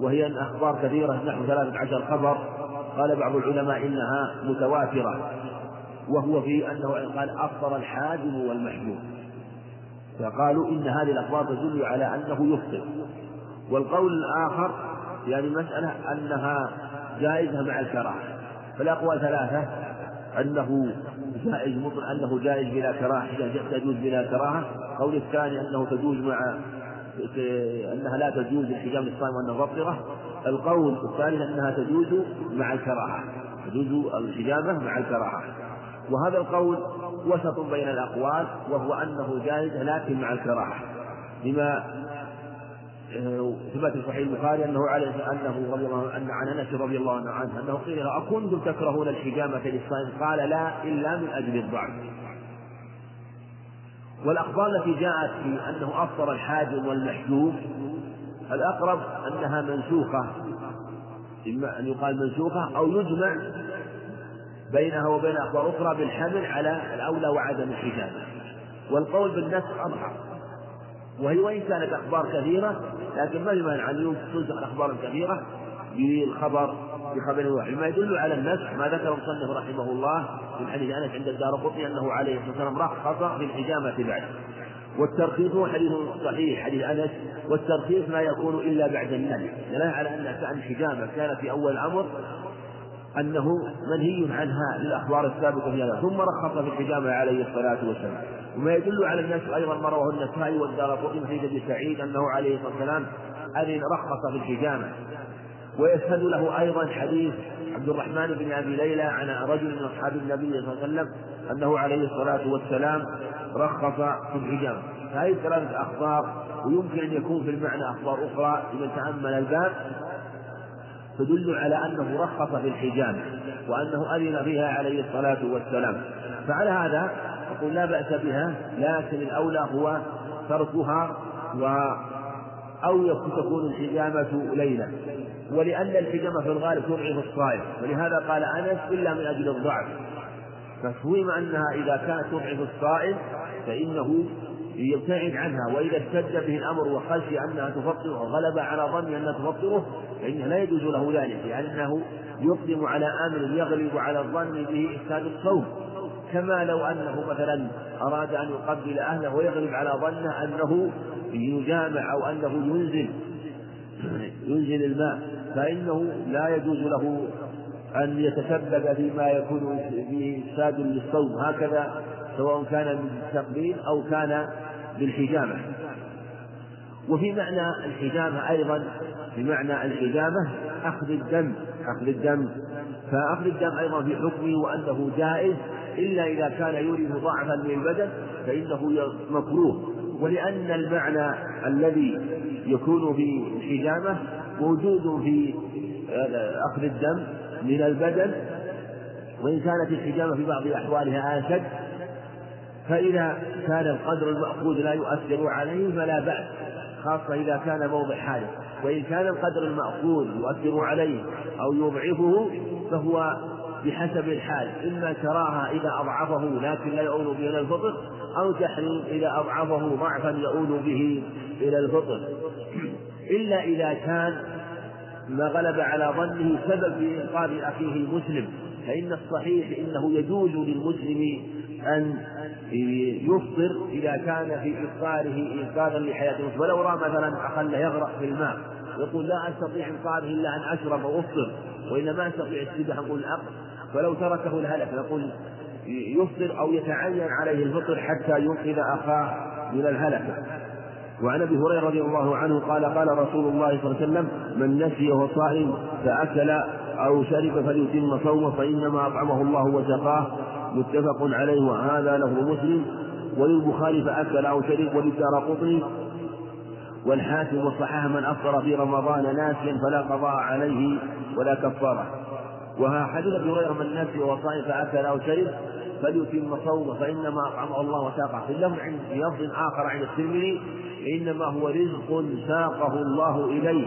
وهي أخبار كثيرة نحو ثلاثة عشر خبر قال بعض العلماء إنها متواترة وهو في أنه قال أفطر الحاجم والمحجوم. فقالوا إن هذه الأخبار تدل على أنه يفطر والقول الآخر يعني مسألة أنها جائزة مع الكراهة. فالأقوال ثلاثة. أنه جائز مطلق أنه جائز بلا كراهة تجوز بلا كراهة. القول الثاني أنه تجوز مع أنها لا تجوز الحجام الصائم وأنها مفطرة القول الثالث أنها تجوز مع الكراهة. تجوز الحجامة مع الكراهة. وهذا القول وسط بين الأقوال وهو أنه جائز لكن مع الكراهة. لما ثبت في صحيح البخاري أنه عليه أنه رضي الله عنه عن أنس رضي الله عنه أنه قيل أكنتم تكرهون الحجامة للصائم؟ قال لا إلا من أجل الضعف. والأخبار التي جاءت في أنه أفطر الحاجم والمحجوم الأقرب أنها منسوخة إما أن يقال منسوخة أو يجمع بينها وبين أخبار أخرى بالحمل على الأولى وعدم الحجامة. والقول بالنسخ اضحك وهي وإن كانت أخبار كثيرة لكن ما يمنع أن تنسخ الأخبار الكثيرة بالخبر بخبر واحد. ما يدل على النسخ ما ذكر المصنف رحمه الله في حديث أنس عند الدار قطني أنه عليه الصلاة والسلام رخص في الحجامة بعد. والترخيص هو حديث صحيح حديث أنس. والترخيص لا يكون إلا بعد النهي. دلالة على أن شأن الحجامة كان في أول الأمر أنه منهي عنها للأخبار السابقة في هذا ثم رخص في الحجامة عليه الصلاة والسلام. وما يدل على الناس أيضا ما رواه النسائي والدار قطن في ابن سعيد أنه عليه الصلاة والسلام أذن رخص في الحجامة. ويشهد له أيضا حديث عبد الرحمن بن أبي ليلى عن رجل من أصحاب النبي صلى الله عليه وسلم أنه عليه الصلاة والسلام رخص في الحجامة. فهذه ثلاثة أخبار ويمكن أن يكون في المعنى أخبار أخرى لمن تأمل الباب. تدل على أنه رخص في الحجامة وأنه أذن بها عليه الصلاة والسلام. فعلى هذا أقول لا بأس بها لكن الأولى هو تركها و أو تكون الحجامة ليلا ولأن الحجامة في الغالب تضعف الصائم. ولهذا قال أنس إلا من أجل الضعف. ففهم أنها إذا كانت تضعف الصائم فإنه يبتعد عنها وإذا اشتد به الأمر وخشي أنها تفطره وغلب على ظنه أنها تفطره فإنه لا يجوز له ذلك لأنه يقدم على أمر يغلب على الظن به إفساد الصوم. كما لو أنه مثلا أراد أن يقبل أهله ويغلب على ظنه أنه يجامع أو أنه ينزل ينزل الماء فإنه لا يجوز له أن يتسبب فيما يكون فيه إفساد للصوم. هكذا سواء كان بالتقبيل أو كان بالحجامة وفي معنى الحجامة أيضا بمعنى الحجامة أخذ الدم أخذ الدم. فأخذ الدم أيضا في حكمه وأنه جائز إلا إذا كان يورث ضعفا للبدن فإنه مكروه. ولأن المعنى الذي يكون في الحجامة موجود في أخذ الدم من البدن. وإن كانت الحجامة في بعض أحوالها أشد فإذا كان القدر المأخوذ لا يؤثر عليه فلا بأس خاصة إذا كان موضع حاجة وإن كان القدر المأخوذ يؤثر عليه أو يضعفه فهو بحسب الحال. إما كراهة إذا أضعفه لكن لا يؤول به إلى الفطر أو تحريم إذا أضعفه ضعفا يؤول به إلى الفطر. إلا إذا كان ما غلب على ظنه سبب في إنقاذ أخيه المسلم فإن الصحيح إنه يجوز للمسلم أن يفطر إذا كان في إفطاره إنقاذا المسلم ولو رأى مثلا أخل يغرق في الماء يقول لا أستطيع إنقاذه إلا أن أشرب وأفطر وإلا ما أستطيع السباحة نقول الأقل فلو تركه الهلك نقول يفطر أو يتعين عليه الفطر حتى ينقذ أخاه من الهلكة وعن أبي هريرة رضي الله عنه قال قال رسول الله صلى الله عليه وسلم من نسي وهو صائم فأكل أو شرب فليتم صومه فإنما أطعمه الله وسقاه متفق عليه وهذا له مسلم وللبخاري فاكل أو شرب وللدار قطني والحاكم وصححه من أفطر في رمضان ناسيا فلا قضاء عليه ولا كفارة. وها حديث أبي هريرة من نسي وصائم فاكل أو شرب فليتم صومه فإنما أطعمه الله وساقه. في لفظ عند لفظ آخر عند الترمذي إنما هو رزق ساقه الله إليه.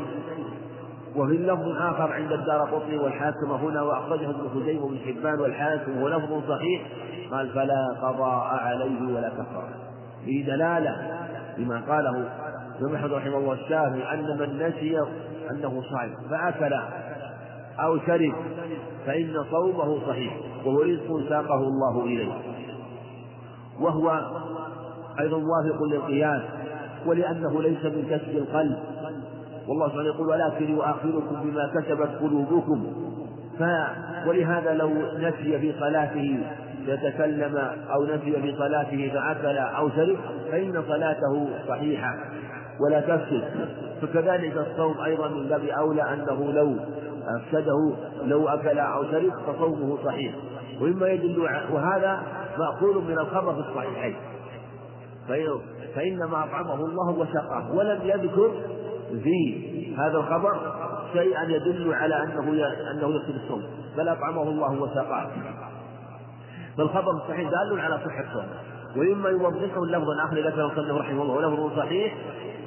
وفي لفظ آخر عند الدار قطني والحاكم هنا وأخرجه ابن خزيمة وابن حبان والحاكم ولفظ صحيح. قال فلا قضاء عليه ولا كفارة في دلالة لما قاله ابن رحمه الله الشافعي أن من نسي أنه صائم فأكل أو شرب فإن صومه صحيح وهو رزق ساقه الله إليه. وهو أيضا موافق للقياس ولأنه ليس من كسب القلب. والله سبحانه يقول ولكن يؤاخذكم بما كسبت قلوبكم. ف ولهذا لو نسي في صلاته يتكلم أو نسي في صلاته فأكل أو شرب فإن صلاته صحيحة ولا تفسد. فكذلك الصوم أيضا من باب أولى أنه لو أفسده لو أكل أو شرب فصومه صحيح. ومما يدل وهذا مأخوذ من الخبر في الصحيحين. فإنما أطعمه الله وسقاه ولم يذكر في هذا الخبر شيئا يدل على أنه أنه يكتب الصوم بل أطعمه الله وسقاه فالخبر الصحيح دال على صحة الصوم وإما يوضحه اللفظ الآخر كان المصنف رحمه الله ولفظ صحيح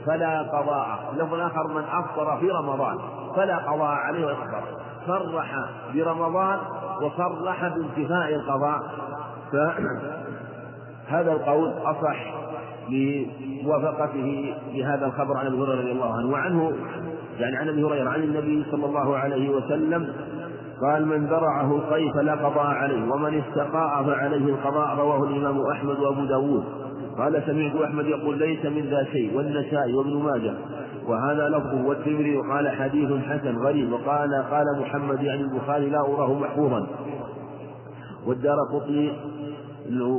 فلا قضاء اللفظ الآخر من أفطر في رمضان فلا قضاء عليه كفارة صرح برمضان وصرح بانتفاء القضاء. فهذا القول أصح. لموافقته لهذا الخبر عن أبي هريرة رضي الله عنه وعنه يعني عن أبي هريرة عن النبي صلى الله عليه وسلم قال من ذرعه القي فلا قضاء عليه ومن استقاء فعليه القضاء رواه الإمام أحمد وأبو داود. قال سمعت أحمد يقول ليس من ذا شيء والنسائي وابن ماجه. وهذا لفظه والتمري وقال حديث حسن غريب. وقال قال محمد يعني البخاري لا أراه محفوظا. والدار قطني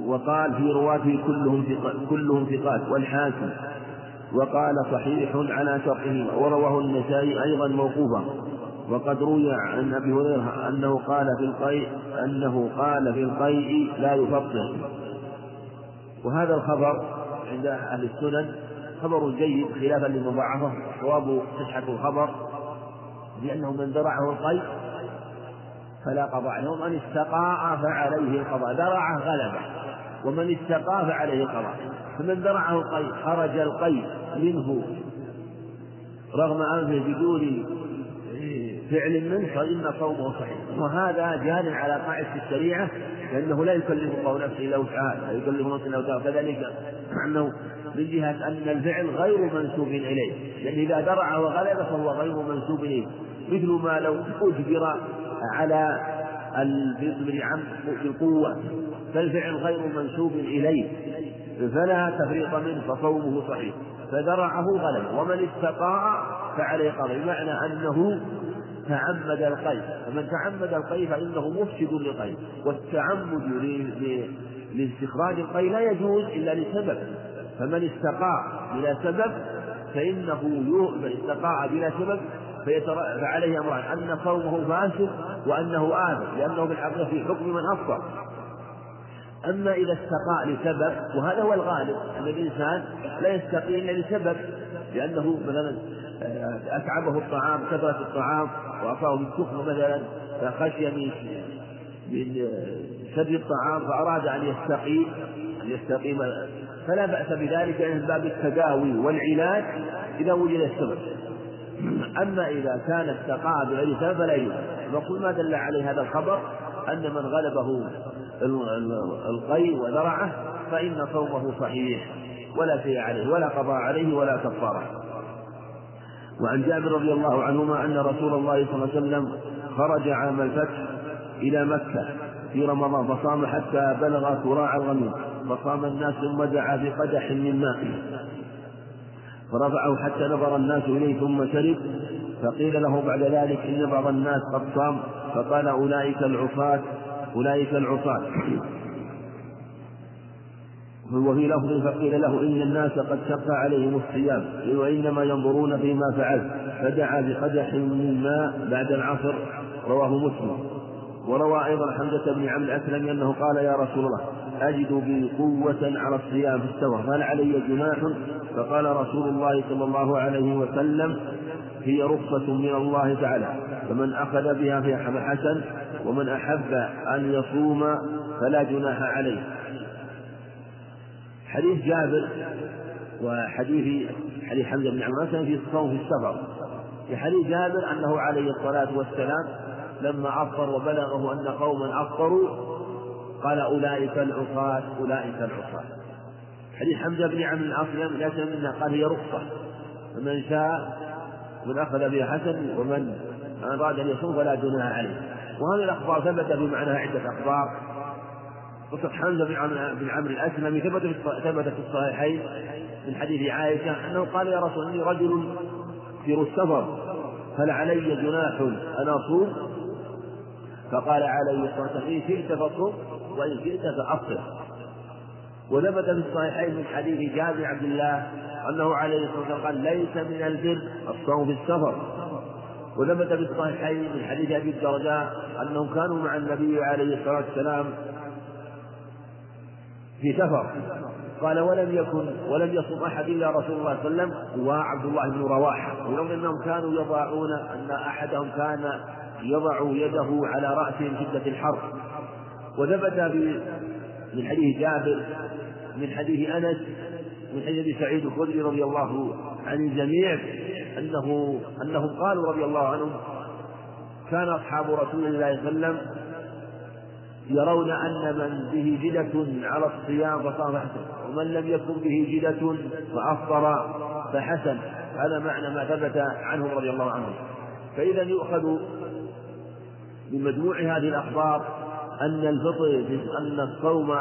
وقال في رواته كلهم كلهم ثقات والحاكم. وقال صحيح على شرطه ورواه النسائي أيضا موقوفا. وقد روي عن أبي هريرة أنه قال في القيء أنه قال في القيء لا يفطر وهذا الخبر عند أهل السنن خبر جيد خلافا لمضاعفه صواب صحة الخبر لأنه من ذرعه القيء فلا قضاء عليه. ومن استقاء فعليه القضاء. ذرعه غلبه. ومن استقاء فعليه القضاء. فمن ذرعه القيء خرج القيء منه. رغم أنفه بدون فعل منه فإن صومه صحيح. وهذا جار على قاعدة الشريعة لأنه لا يكلف الله نفسه إلا وسعها. لا يكلف نفسه إلا وسعها. كذلك أنه من جهة أن الفعل غير منسوب إليه. لأن إذا درع وغلب فهو غير منسوب إليه. مثل ما لو أجبر على الفطر عن بالقوة فالفعل غير منسوب إليه فلا تفريط منه فصومه صحيح فذرعه غلب ومن استقاء فعليه قضاء بمعنى أنه تعمد القيد فمن تعمد القيد فإنه مفسد للقيد والتعمد لاستخراج القيد لا يجوز إلا لسبب فمن استقاء بلا سبب فإنه استقاء بلا سبب فعليه أمران أن صومه فاسد وأنه آثم لأنه بالحقيقة في حكم من أفطر أما إذا استقاء لسبب وهذا هو الغالب أن الإنسان لا يستقي إلا لسبب لأنه مثلا آه، أتعبه الطعام كثرة الطعام وأعطاه بالسخن مثلا فخشي من من آه، شر الطعام فأراد أن يستقي أن يستقيم. فلا بأس بذلك من باب التداوي والعلاج إذا وجد السبب. أما إذا كان استقاء بغير سبب فلا يجوز. نقول ما دل عليه هذا الخبر؟ أن من غلبه القي وذرعه فإن صومه صحيح ولا شيء عليه ولا قضاء عليه ولا كفارة. وعن جابر رضي الله عنهما أن رسول الله صلى الله عليه وسلم خرج عام الفتح إلى مكة في رمضان فصام حتى بلغ كراع الغنم فصام الناس ثم دعا بقدح من ماء. فرفعه حتى نظر الناس إليه ثم شرب فقيل له بعد ذلك إن بعض الناس قد صام فقال أولئك العصاة أولئك العصاة وفي لفظ فقيل له إن الناس قد شق عليهم الصيام وإنما ينظرون فيما فعل فدعا بقدح من ماء بعد العصر رواه مسلم. وروى أيضا حمزة بن عمرو الأسلمي أنه قال يا رسول الله أجد بي قوة على الصيام في السفر هل علي جناح؟ فقال رسول الله صلى الله عليه وسلم هي رخصة من الله تعالى. فمن أخذ بها في حسن ومن أحب أن يصوم فلا جناح عليه. حديث جابر وحديث حديث حمزة بن عمرو في الصوم في السفر. في حديث جابر أنه عليه الصلاة والسلام لما أفطر وبلغه أن قوما أفطروا قال أولئك العصاة أولئك العصاة. حديث حمزة بن عمرو الأصلم ليس منا قال هي رخصة. فمن شاء من أخذ بها حسن ومن أراد أن يصوم فلا جناح عليه. وهذه الأخبار ثبت في معناها عدة أخبار. قصة حمزة بن عمرو الأسلمي ثبت في ثبت في الصحيحين من حديث عائشة أنه قال يا رسول إني رجل في السفر هل علي جناح أن أصوم؟ فقال عليه الصلاة والسلام إن شئت فصم وإن شئت فأفطر وثبت في الصحيحين من حديث جابر عبد الله أنه عليه الصلاة والسلام قال ليس من البر الصوم في السفر. وثبت في الصحيحين من حديث أبي الدرداء أنهم كانوا مع النبي عليه الصلاة والسلام في سفر. قال ولم يكن ولم يصم أحد إلا رسول الله صلى الله عليه وسلم. وعبد الله بن رواحه ولو أنهم كانوا يضعون أن أحدهم كان يضع يده على رأسه شدة الحر. وثبت من حديث جابر من حديث أنس من حديث أبي سعيد الخدري رضي الله عن الجميع أنه أنهم قالوا رضي الله عنهم كان أصحاب رسول الله صلى الله عليه وسلم يرون أن من به جدة على الصيام فصام فحسن ومن لم يكن به جدة فأفطر فحسن. هذا معنى ما ثبت عنهم رضي الله عنهم. فإذا يؤخذ من مجموع هذه الأخبار أن الفطر أن الصوم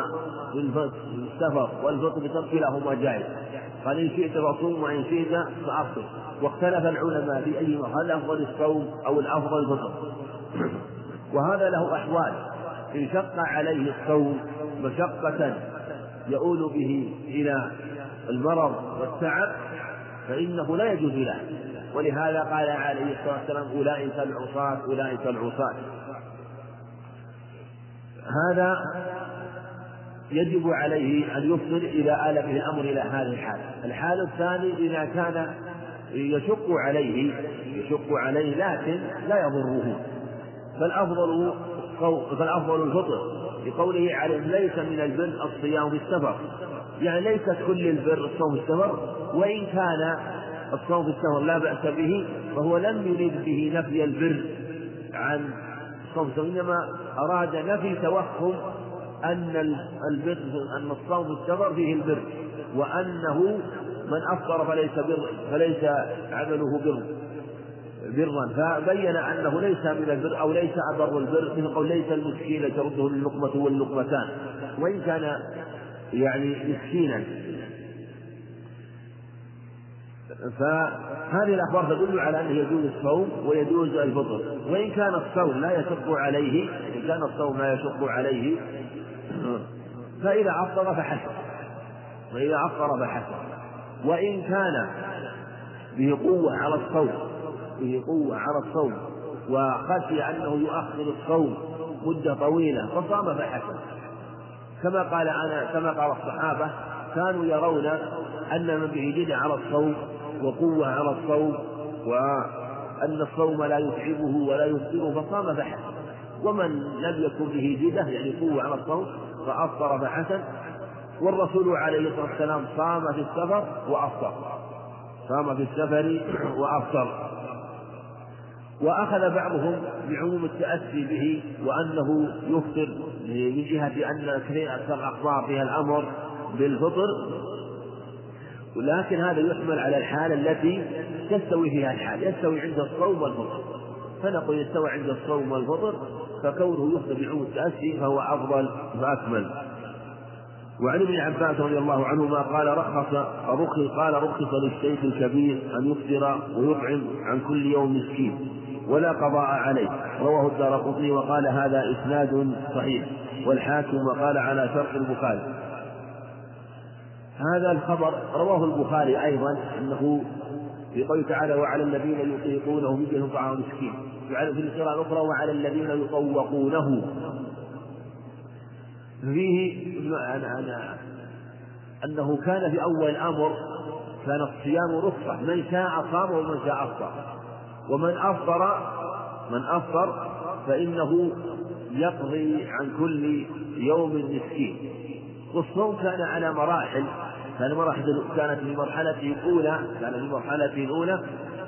في السفر والفطر بترك كلاهما جائز. قال إن شئت فصوم وإن شئت فأفطر. واختلف العلماء في أي هل أفضل الصوم أو الأفضل الفطر. وهذا له أحوال. إن شق عليه الصوم مشقة يؤول به إلى المرض والتعب فإنه لا يجوز له. ولهذا قال عليه الصلاة والسلام أولئك العصاة أولئك العصاة. هذا يجب عليه أن يفطر إذا آل به الأمر إلى هذه الحال. الحال الثاني إذا كان يشق عليه يشق عليه لكن لا يضره. فالأفضل فالأفضل الفطر لقوله عليه ليس من البر الصيام في السفر. يعني ليست كل البر الصوم في السفر وإن كان الصوم في السفر لا بأس به فهو لم يريد به نفي البر عن الصوم إنما أراد نفي توهم أن البر أن الصوم السفر فيه البر وأنه من أفطر فليس بر فليس عمله بر برا. فبين أنه ليس من البر أو ليس أبر البر مثل قول ليس المسكين ترده اللقمة واللقمتان. وإن كان يعني مسكينا فهذه الأخبار تدل على أنه يجوز الصوم ويجوز الفطر. وإن كان الصوم لا يشق عليه إن كان الصوم لا يشق عليه فإذا افطر فحسن واذا افطر فحسن وإن كان به قوة على الصوم به قوة على الصوم وخشي أنه يؤخر الصوم مدة طويلة فصام فحسن كما قال أنا كما قال الصحابة كانوا يرون أن من به جد على الصوم وقوة على الصوم وأن الصوم لا يتعبه ولا يفطره فصام فحسن ومن لم يكن به جدة يعني قوة على الصوم فأفطر فحسن والرسول عليه الصلاة والسلام صام في السفر وأفطر. صام في السفر وأفطر. وأخذ بعضهم بعموم التأسي به وأنه يفطر. من جهة أن كثير أكثر فيها الأمر بالفطر. ولكن هذا يحمل على الحالة التي تستوي فيها الحال يستوي عند الصوم والفطر. فنقول يستوي عند الصوم والفطر فكونه يفطر بعموم التأسي فهو أفضل وأكمل. وعن ابن عباس رضي الله عنهما قال رخص رخص قال رخص للشيخ الكبير أن يفطر ويطعم عن كل يوم مسكين ولا قضاء عليه. رواه الدار وقال هذا إسناد صحيح والحاكم وقال على شرط البخاري. هذا الخبر رواه البخاري أيضا أنه في قوله تعالى وعلى الذين يطيقونه فدية طعام مسكين في القراءة الأخرى وعلى الذين يطوقونه. فيه أنه كان في أول الأمر كان الصيام رخصة. من شاء صام ومن شاء أفطر. ومن أفطر من أفطر فإنه يقضي عن كل يوم مسكين. والصوم كان على مراحل كان مراحل كانت في مرحلته الأولى كان في مرحلته الأولى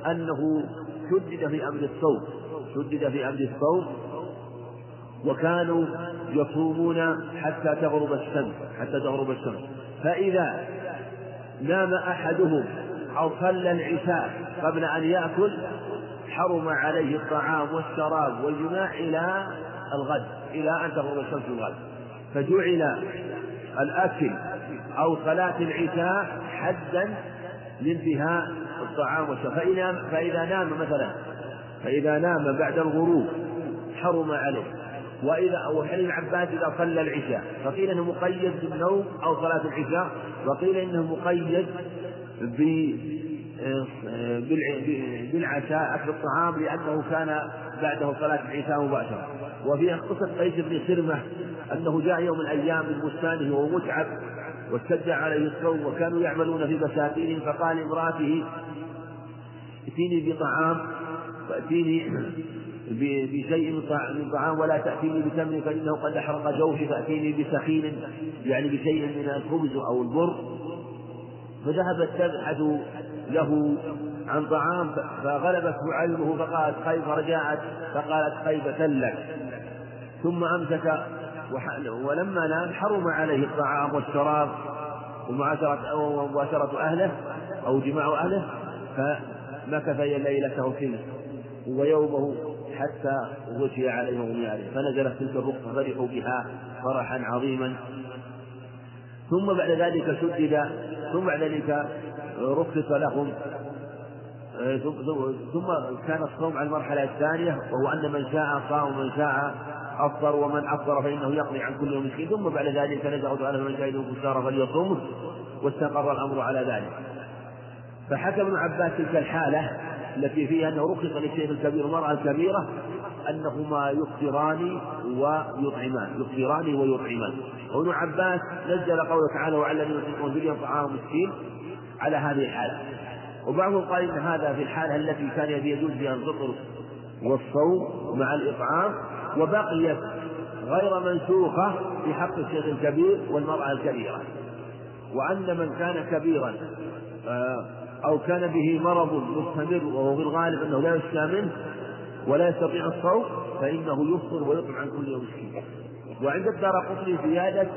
أنه شدد في أمر الصوم شدد في أمر الصوم وكانوا يصومون حتى تغرب الشمس حتى تغرب الشمس. فإذا نام أحدهم أو صلى العشاء قبل أن يأكل حرم عليه الطعام والشراب والجماع إلى الغد إلى أن تغرب الشمس الغد فجعل الأكل أو صلاة العشاء حدا لانتهاء الطعام والشراب. فإذا فإذا نام مثلا فإذا نام بعد الغروب حرم عليه. وإذا أو حلم عباس إذا صلى العشاء. فقيل أنه مقيد بالنوم أو صلاة العشاء. وقيل إنه مقيد بالعشاء أكل الطعام لأنه كان بعده صلاة العشاء مباشرة. وفي قصة قيس بن خرمة أنه جاء يوم من الأيام من بستانه وهو متعب واشتد عليه الصوم وكانوا يعملون في بساتينهم فقال لامرأته ائتيني بطعام فأتيني بشيء من طعام ولا تأتيني بتمر فإنه قد أحرق جوفي فأتيني بسخين يعني بشيء من الخبز أو البر. فذهبت تبحث له عن طعام فغلبته علمه فقالت خيب فرجعت فقالت خيبة لك. ثم أمسك ولما نام حرم عليه الطعام والشراب ومعاشرة أو مباشرة أهله أو جماع أهله فمكث ليلته فيه ويومه حتى غشي عليه وغمي عليه فنزلت تلك الرخصة فرحوا بها فرحا عظيما. ثم بعد ذلك شدد ثم بعد ذلك رخص لهم. ثم كان الصوم على المرحلة الثانية وهو أن من شاء صام ومن شاء أفطر ومن أفطر فإنه يقضي عن كل يوم مسكين ثم بعد ذلك نزل تعالى فمن شهد الكفار فليصومه واستقر الأمر على ذلك. فحكى ابن عباس تلك الحالة التي فيها أنه رخص للشيخ الكبير والمرأة الكبيرة أنهما يفطران ويطعمان يفطران ويطعمان. وابن عباس نزل قوله تعالى وعلى الذين يطعمون باليوم طعام مسكين على هذه الحالة. وبعضهم قال إن هذا في الحالة التي كان يجوز فيها الفطر والصوم مع الإطعام وبقيت غير منسوخة في حق الشيخ الكبير والمرأة الكبيرة. وأن من كان كبيرا آه، أو كان به مرض مستمر وهو في الغالب أنه لا يشفى منه ولا يستطيع الصوم فإنه يفطر ويطعم عن كل يوم مسكين. وعند الدار قطني زيادة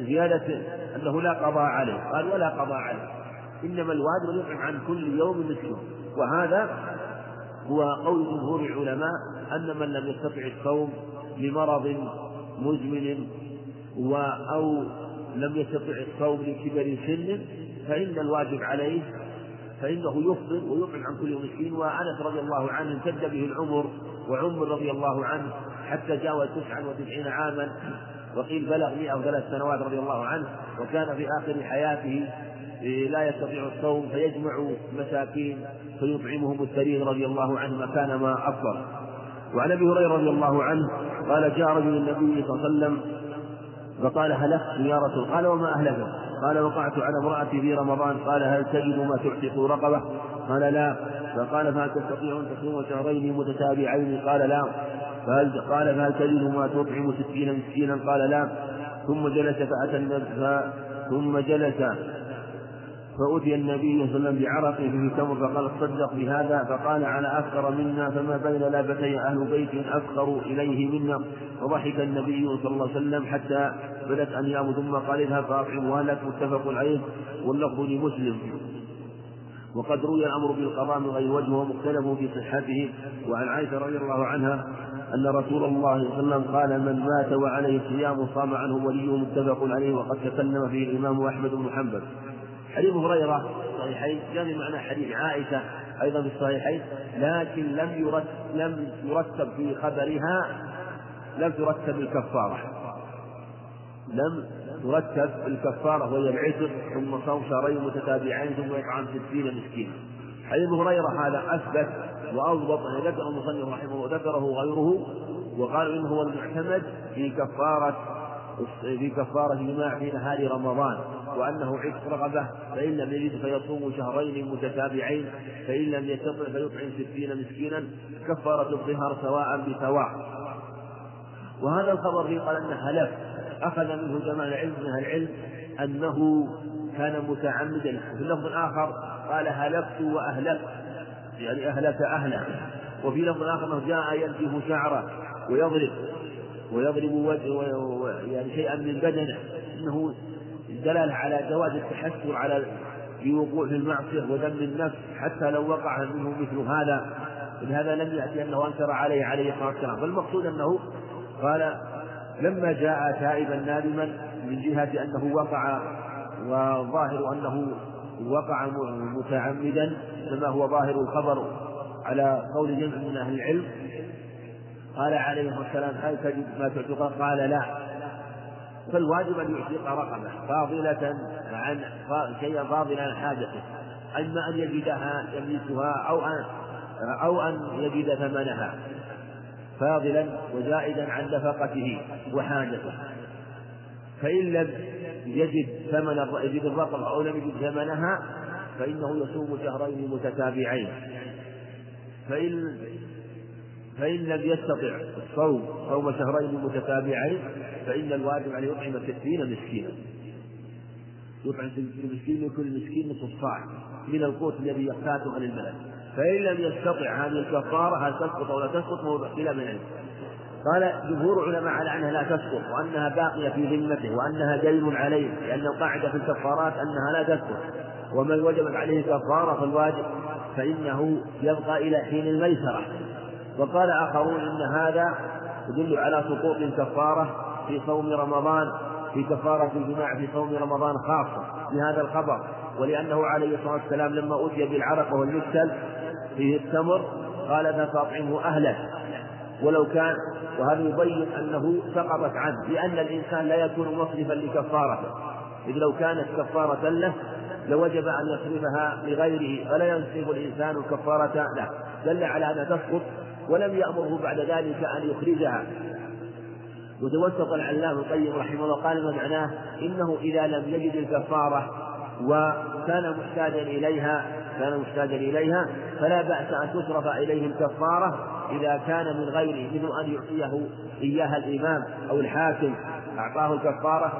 زيادة أنه لا قضاء عليه. قال ولا قضاء عليه إنما الواجب يطعم عن كل يوم مسكين. وهذا هو قول جمهور العلماء أن من لم يستطع الصوم لمرض مزمن و أو لم يستطع الصوم لكبر سن فإن الواجب عليه فإنه يفطر ويطعم عن كل مسكين وأنس رضي الله عنه امتد به العمر وعمر رضي الله عنه حتى جاوز تسعا وتسعين عاما وقيل بلغ مئة وثلاث سنوات رضي الله عنه وكان في آخر حياته لا يستطيع الصوم فيجمع مساكين فيطعمهم السرير رضي الله عنه مكان ما أفطر وعن أبي هريرة رضي الله عنه قال جاء رجل النبي صلى الله عليه وسلم فقال هلكت يا رسول قال وما اهلكت قال وقعت على امرأتي في رمضان. قال هل تجد ما تعتق رقبة؟ قال لا. فقال فهل تستطيع أن تصوم شهرين متتابعين؟ قال لا. فهل قال فهل تجد ما تطعم ستين مسكينا؟ قال لا. ثم جلس فأتى ثم جلس فأتي النبي صلى الله عليه وسلم بعرق فيه تمر فقال تصدق بهذا فقال على أفقر منا فما بين لابتي أهل بيت أفقر إليه منا. فضحك النبي صلى الله عليه وسلم حتى بدت أنياب ثم قال اذهب فأطعم ولك متفق عليه واللفظ لمسلم. وقد روي الأمر بالقضاء من غير وجه ومختلف في صحته. وعن عائشة رضي الله عنها أن رسول الله صلى الله عليه وسلم قال من مات وعليه صيام صام عنه وليه متفق عليه وقد تكلم فيه الإمام أحمد بن حنبل. حديث هريرة في الصحيحين جاء بمعنى حديث عائشة أيضا في الصحيحين لكن لم يرتب لم يرتب في خبرها لم ترتب الكفارة. لم ترتب الكفارة وهي العتق ثم صوم شهرين متتابعين ثم إطعام ستين مسكينا. حديث هريرة هذا أثبت وأضبط أن ذكر المصنف رحمه الله وذكره غيره وقال إنه هو المعتمد في كفارة في كفارة الجماع في نهار رمضان وأنه عتق رغبة فإن لم يجد فيصوم شهرين متتابعين فإن لم يستطع فيطعم ستين مسكينا كفارة الظهر سواء بسواء. وهذا الخبر فيه قال أنه هلك. أخذ منه جماعة العلم من العلم أنه كان متعمدا. وفي لفظ آخر قال هلكت وأهلكت يعني أهلك أهله. وفي لفظ آخر أنه جاء ينتف شعره ويضرب. ويضرب وجه يعني شيئا من بدنه. إنه دلالة على جواز التحسر على الوقوع في المعصية ودم النفس حتى لو وقع منه مثل هذا. لهذا لم يأتي أنه أنكر عليه عليه الصلاة والسلام. فالمقصود أنه قال لما جاء تائبا نادما من جهة أنه وقع وظاهر أنه وقع متعمدا كما هو ظاهر الخبر على قول جمع من أهل العلم. قال عليه والسلام هل تجد ما تعتق؟ قال لا. فالواجب أن يعتق رقبة فاضلة عن شيئا فاضلا عن حاجته. أما أن يجدها يملكها أو أن أو أن يجد ثمنها فاضلا وزائدا عن نفقته وحاجته. فإن لم يجد ثمن يجد الرقبة أو لم يجد ثمنها فإنه يصوم شهرين متتابعين. فإن فإن لم يستطع الصوم صوم شهرين متتابعين فإن الواجب عليه يطعم ستين مسكينا. يطعم ستين مسكين لكل مسكين نصف صاع من القوت الذي يقتاته عن البلد. فإن لم يستطع هذه الكفارة هل تسقط أو لا تسقط؟ موضع خلاف من قال جمهور العلماء على أنها لا تسقط وأنها باقية في ذمته وأنها دين عليه لأن القاعدة في الكفارات أنها لا تسقط. ومن وجبت عليه كفارة فالواجب فإنه يبقى إلى حين الميسرة. وقال آخرون إن هذا يدل على سقوط الكفارة في صوم رمضان في كفارة الجماع في صوم رمضان خاصة بهذا الخبر. ولأنه عليه الصلاة والسلام لما أتي بالعرق والمكسل فيه التمر قال فأطعمه أهله. ولو كان وهذا يبين أنه سقطت عنه لأن الإنسان لا يكون مصرفا لكفارته. إذ لو كانت كفارة له لوجب أن يصرفها لغيره فلا ينصرف الإنسان الكفارة له. دل على أنها تسقط ولم يأمره بعد ذلك أن يخرجها. وتوسط العلامة القيم رحمه الله قال ما معناه؟ إنه إذا لم يجد الكفارة وكان محتاجا إليها كان محتاجا إليها فلا بأس أن تصرف إليه الكفارة إذا كان من غيره مثل أن يعطيه إياها الإمام أو الحاكم. أعطاه الكفارة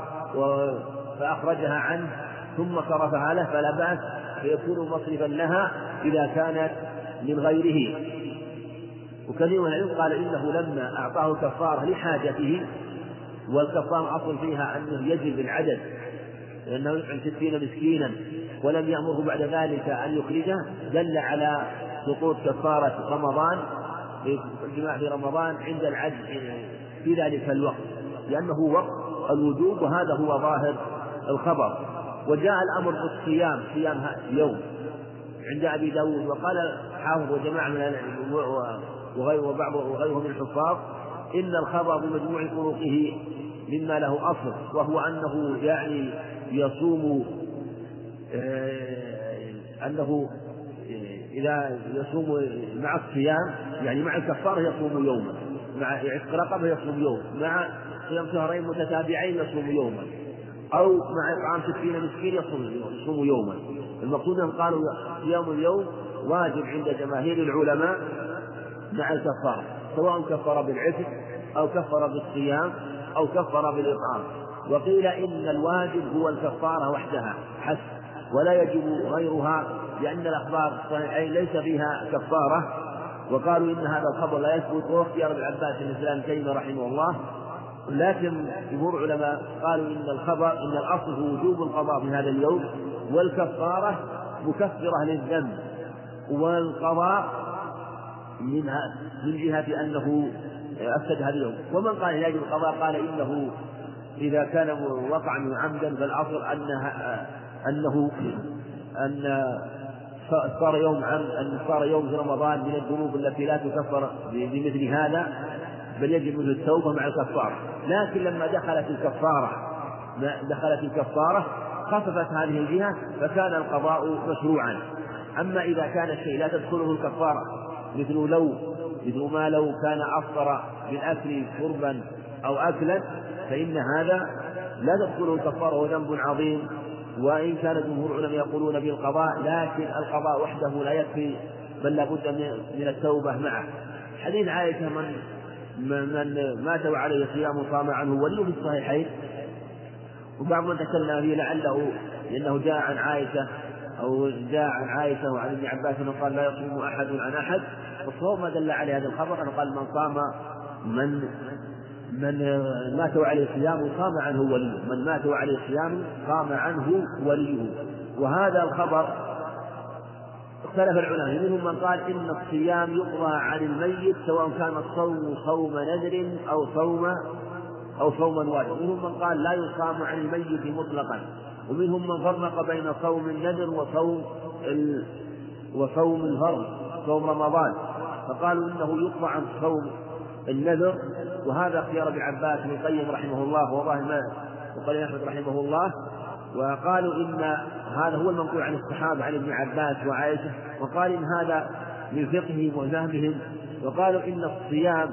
فأخرجها عنه ثم صرفها له فلا بأس فيكون مصرفا لها إذا كانت من غيره. وكثير من العلم قال إنه لما أعطاه كفارة لحاجته والكفارة أصل فيها أنه يجب العدد لأنه يطعم ستين مسكينا ولم يأمره بعد ذلك أن يخرجه دل على سقوط كفارة رمضان الجماع في رمضان عند العجز في ذلك الوقت لأنه وقت الوجوب وهذا هو ظاهر الخبر. وجاء الأمر بالصيام صيام يوم عند أبي داود وقال حافظ وجماعة من وغيره وبعض وغيره من الحفاظ إن الخبر بمجموع طرقه مما له أصل وهو أنه يعني يصوم آه، أنه آه، إذا يصوم مع الصيام يعني مع الكفارة يصوم يوما مع عتق رقبة يصوم يوم مع صيام شهرين متتابعين يصوم يوما أو مع إطعام ستين مسكين يصوم يصوم يوما. المقصود أن قالوا صيام اليوم واجب عند جماهير العلماء مع الكفارة سواء كفر بالعتق أو كفر بالصيام أو كفر بالإطعام. وقيل إن الواجب هو الكفارة وحدها حسب. ولا يجب غيرها لأن الأخبار الصحيحين ليس فيها كفارة. وقالوا إن هذا الخبر لا يثبت واختيار ابن عباس بن الإسلام تيمية رحمه الله. لكن جمهور العلماء قالوا إن الخبر إن الأصل هو وجوب القضاء في هذا اليوم والكفارة مكفرة للذنب والقضاء منها من جهة أنه أفسد هذا اليوم. ومن قال لا يجب القضاء قال إنه إذا كان وقع عمدا فالأصل أنها أنه أن صار يوم عم أن صار يوم في رمضان من الذنوب التي لا تكفر بمثل هذا بل يجب منه التوبة مع الكفارة. لكن لما دخلت الكفارة دخلت الكفارة خففت هذه الجهة فكان القضاء مشروعا. أما إذا كان الشيء لا تدخله الكفارة مثل لو مثل ما لو كان أفطر بالأكل شربا أو أكلا فإن هذا لا تدخله الكفارة وهو ذنب عظيم. وإن كان جمهور العلماء يقولون بالقضاء لكن القضاء وحده لا يكفي بل لابد من التوبة معه. حديث عائشة من من مات وعليه صيام صام عنه ولي في الصحيحين. وبعض من تكلم فيه لعله لأنه جاء عن عائشة أو جاء عن عائشة وعن ابن عباس أنه قال لا يصوم أحد عن أحد. والصوم ما دل عليه هذا الخبر؟ أنه قال من صام من من مات وعليه صيام صام عنه وليه. من مات وعليه صيام صام عنه وليه. وهذا الخبر اختلف العلماء. منهم من قال إن الصيام يقضى عن الميت سواء كان الصوم صوم نذر أو صوم أو صوما واجب. ومنهم من قال لا يصام عن الميت مطلقا. ومنهم من فرق بين صوم النذر وصوم ال... وصوم الفرض صوم رمضان. فقالوا إنه يقطع عن صوم النذر وهذا اختيار ابن عباس بن القيم رحمه الله وظاهر وقال احمد رحمه الله وقالوا إن هذا هو المنقول عن الصحابة عن ابن عباس وعائشة وقال إن هذا من فقههم وفهمهم وقالوا إن الصيام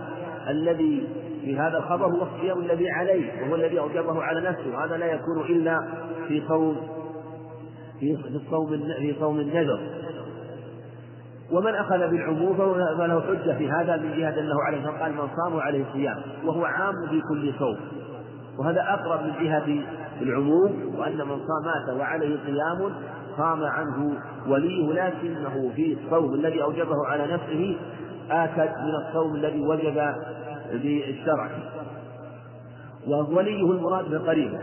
الذي في هذا الخبر هو الصيام الذي عليه وهو الذي أوجبه على نفسه وهذا لا يكون إلا في صوم في الصوم في صوم النذر. ومن أخذ بالعموم فله حجة في هذا من جهة أنه عليه قال من صام عليه صيام وهو عام في كل صوم. وهذا أقرب من جهة العموم وأن من صام مات وعليه صيام صام عنه وليه لكنه في الصوم الذي أوجبه على نفسه آكد من الصوم الذي وجب بالشرع ووليه المراد بقريبه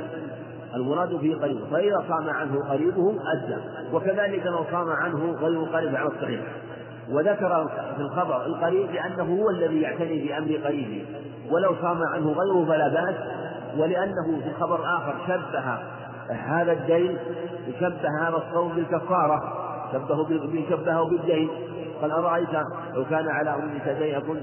المراد به قريبه فإذا صام عنه قريبه أدى وكذلك لو صام عنه غير قريب على الصحيح. وذكر في الخبر القريب لأنه هو الذي يعتني بأمر قريبه ولو صام عنه غيره فلا بأس. ولأنه في خبر آخر شبه هذا الدين شبه هذا الصوم بالكفارة شبهه شبهه بالدين. قال أرأيت لو كان على أمك دين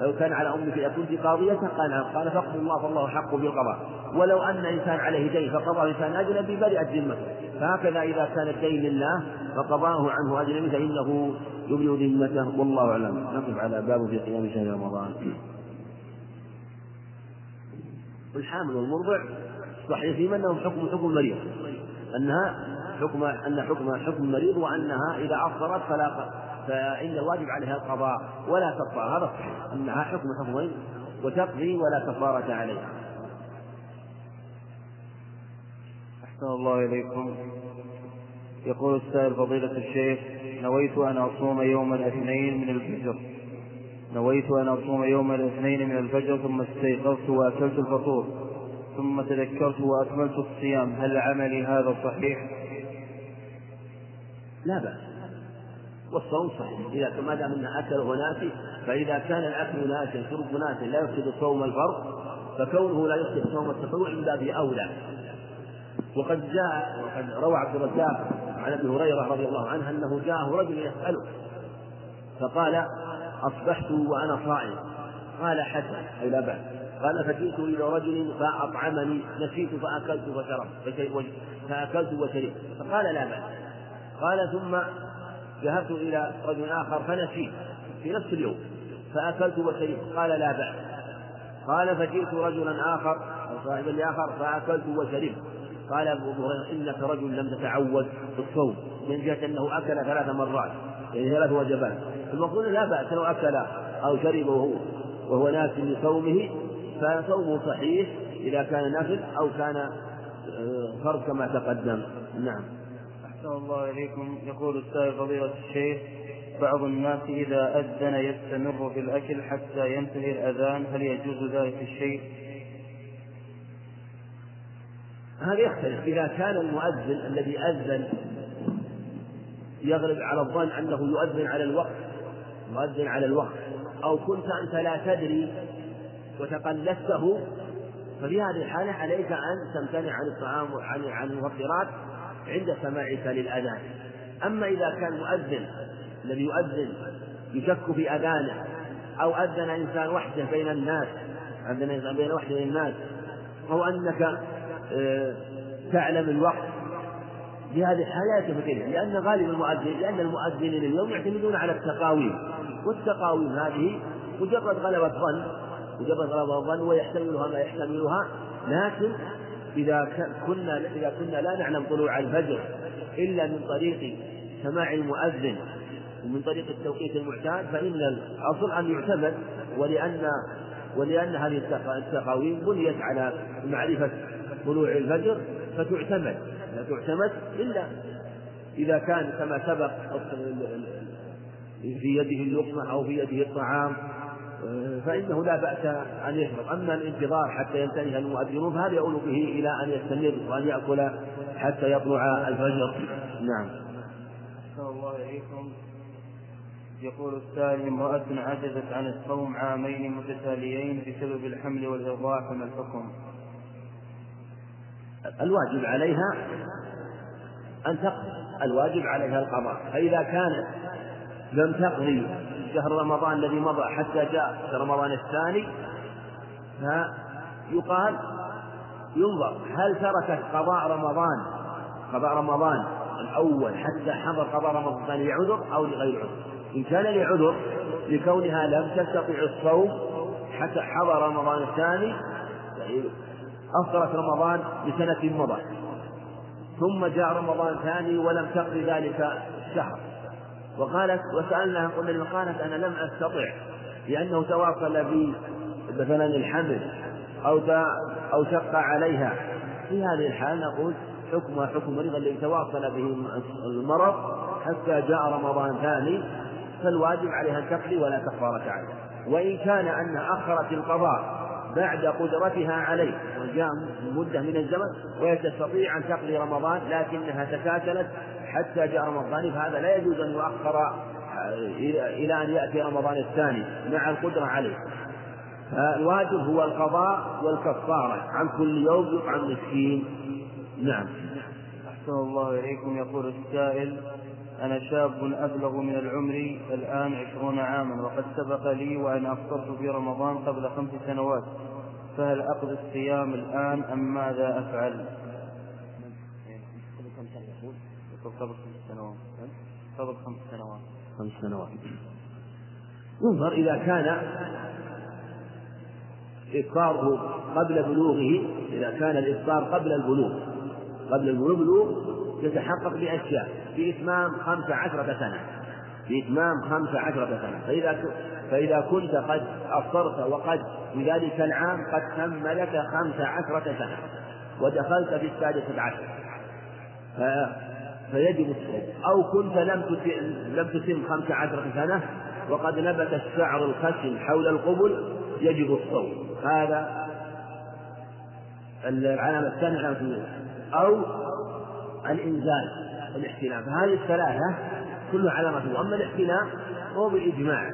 لو كان على أمك أكنت قاضية؟ قال قال فاقضي الله فالله حق بالقضاء. ولو أن إنسان عليه دين فقضى إنسان أجنبي برئت ذمته. فهكذا إذا كان الدين لله فقضاه عنه أجنبي فإنه يبرئ ذمته والله أعلم. نقف على باب في قيام شهر رمضان. الحامل والمرضع صحيح فيما أنهم حكم حكم المريض أنها حكم أن حكم حكم المريض وأنها إذا عصرت فلا فإن الواجب عليها القضاء ولا كفارة هذا صحيح. أنها حكم حكمين وتقضي ولا كفارة عليها. أحسن الله إليكم. يقول السائل فضيلة الشيخ نويت أن أصوم يوم الاثنين من الفجر. نويت أن أصوم يوم الاثنين من الفجر ثم استيقظت وأكلت الفطور ثم تذكرت وأكملت الصيام. هل عملي هذا صحيح؟ لا بأس. والصوم صحيح. إذا ما دام أنه أكل وناسي فإذا كان الأكل ناسي الشرب ناسي لا يفسد صوم الفرض فكونه لا يفسد صوم التطوع من باب أولى. وقد جاء وقد روى عبد الرزاق عن ابي هريره رضي الله عنه انه جاءه رجل يساله فقال أصبحت وأنا صائم قال حسن أي لا بأس. قال فجئت إلى رجل فأطعمني نسيت فأكلت وشربت فأكلت وشربت. فقال لا بأس. قال ثم ذهبت إلى رجل آخر فنسيت في نفس اليوم فأكلت وشربت. قال لا بأس. قال فجئت رجلا آخر أو صاحبا لآخر فأكلت وشربت. قال أبو هريرة إنك رجل لم تتعود بالصوم من جهة أنه أكل ثلاث مرات يعني ثلاث وجبات. المفروض لا بأس لو أكل أو شرب وهو وهو ناس لصومه فصومه صحيح إذا كان نفل أو كان آه، فرض كما تقدم. نعم. أحسن الله إليكم. يقول السائل فضيلة الشيخ بعض الناس إذا أذن يستمر في الأكل حتى ينتهي الأذان هل يجوز ذلك الشيء؟ هذا يختلف. إذا كان المؤذن الذي أذن يغلب على الظن أنه يؤذن على الوقت مؤذن على الوقت أو كنت أنت لا تدري وتقلدته ففي هذه الحالة عليك أن تمتنع عن الطعام عن عن المفطرات عند سماعك للأذان. أما إذا كان مؤذن الذي يؤذن يشك في أذانه أو أذن إنسان وحده بين الناس أذن إنسان بين وحده بين الناس أو أنك تعلم الوقت في هذه الحالة لا لأن غالب المؤذن لأن المؤذنين اليوم يعتمدون على التقاويم. والتقاويم هذه مجرد غلبة ظن مجرد غلبة ظن ويحتملها ما يحتملها. لكن إذا كنا إذا كنا لا نعلم طلوع الفجر إلا من طريق سماع المؤذن ومن طريق التوقيت المعتاد فإن الأصل أن يعتمد ولأن ولأن هذه التقاويم بنيت على معرفة طلوع الفجر فتعتمد. لا تعتمد إلا إذا كان كما سبق في يده اللقمة أو في يده الطعام فإنه لا بأس أن يشرب أما الانتظار حتى ينتهي المؤذنون فهذا يؤول به إلى أن يستمر وأن يأكل حتى يطلع الفجر. نعم. الله إليكم. يقول السائل امرأة عجزت عن الصوم عامين متتاليين بسبب الحمل والإرضاع فما الحكم؟ الواجب عليها أن تقضي. الواجب عليها القضاء. فإذا كانت لم تقضي شهر رمضان الذي مضى حتى جاء رمضان الثاني فيقال ينظر هل تركت قضاء رمضان قضاء رمضان الأول حتى حضر قضاء رمضان الثاني لعذر أو لغير عذر؟ إن كان لعذر لكونها لم تستطع الصوم حتى حضر رمضان الثاني أفطرت رمضان لسنة مضت ثم جاء رمضان ثاني ولم تقضي ذلك الشهر. وقالت وسألناها قلنا لما قالت أنا لم أستطع لأنه تواصل بي مثلا الحمل أو أو شق عليها. في هذه الحال نقول حكمها حكم مريض الذي تواصل به المرض حتى جاء رمضان ثاني فالواجب عليها أن تقضي ولا كفارة عليها وإن كان أنها أخرت القضاء بعد قدرتها عليه وجاء مدة من الزمن وهي تستطيع أن تقضي رمضان لكنها تكاسلت حتى جاء رمضان فهذا لا يجوز أن يؤخر إلى أن يأتي رمضان الثاني مع القدرة عليه. فالواجب هو القضاء والكفارة عن كل يوم يطعم مسكين. نعم. أحسن الله إليكم يقول السائل أنا شاب أبلغ من العمر الآن عشرون عاما وقد سبق لي وأن أفطرت في رمضان قبل خمس سنوات فهل أقضي الصيام الآن أم ماذا أفعل؟ قبل خمس سنوات. قبل خمس سنوات. خمس سنوات ينظر إذا كان إفطاره قبل بلوغه إذا كان الإفطار قبل البلوغ. قبل البلوغ يتحقق بأشياء بإتمام خمس عشرة سنة. بإتمام خمس عشرة سنة. فإذا فإذا كنت قد أفطرت وقد في ذلك العام قد تم لك خمس عشرة سنة. ودخلت في السادسة عشر. فيجب الصوم أو كنت لم تتم لم تتم خمس عشرة سنة وقد نبت الشعر الخشن حول القبل يجب الصوم. هذا العلامة الثانية أو الإنزال الاحتلام فهذه الثلاثة كلها علامة أما الاحتلام فهو بالإجماع.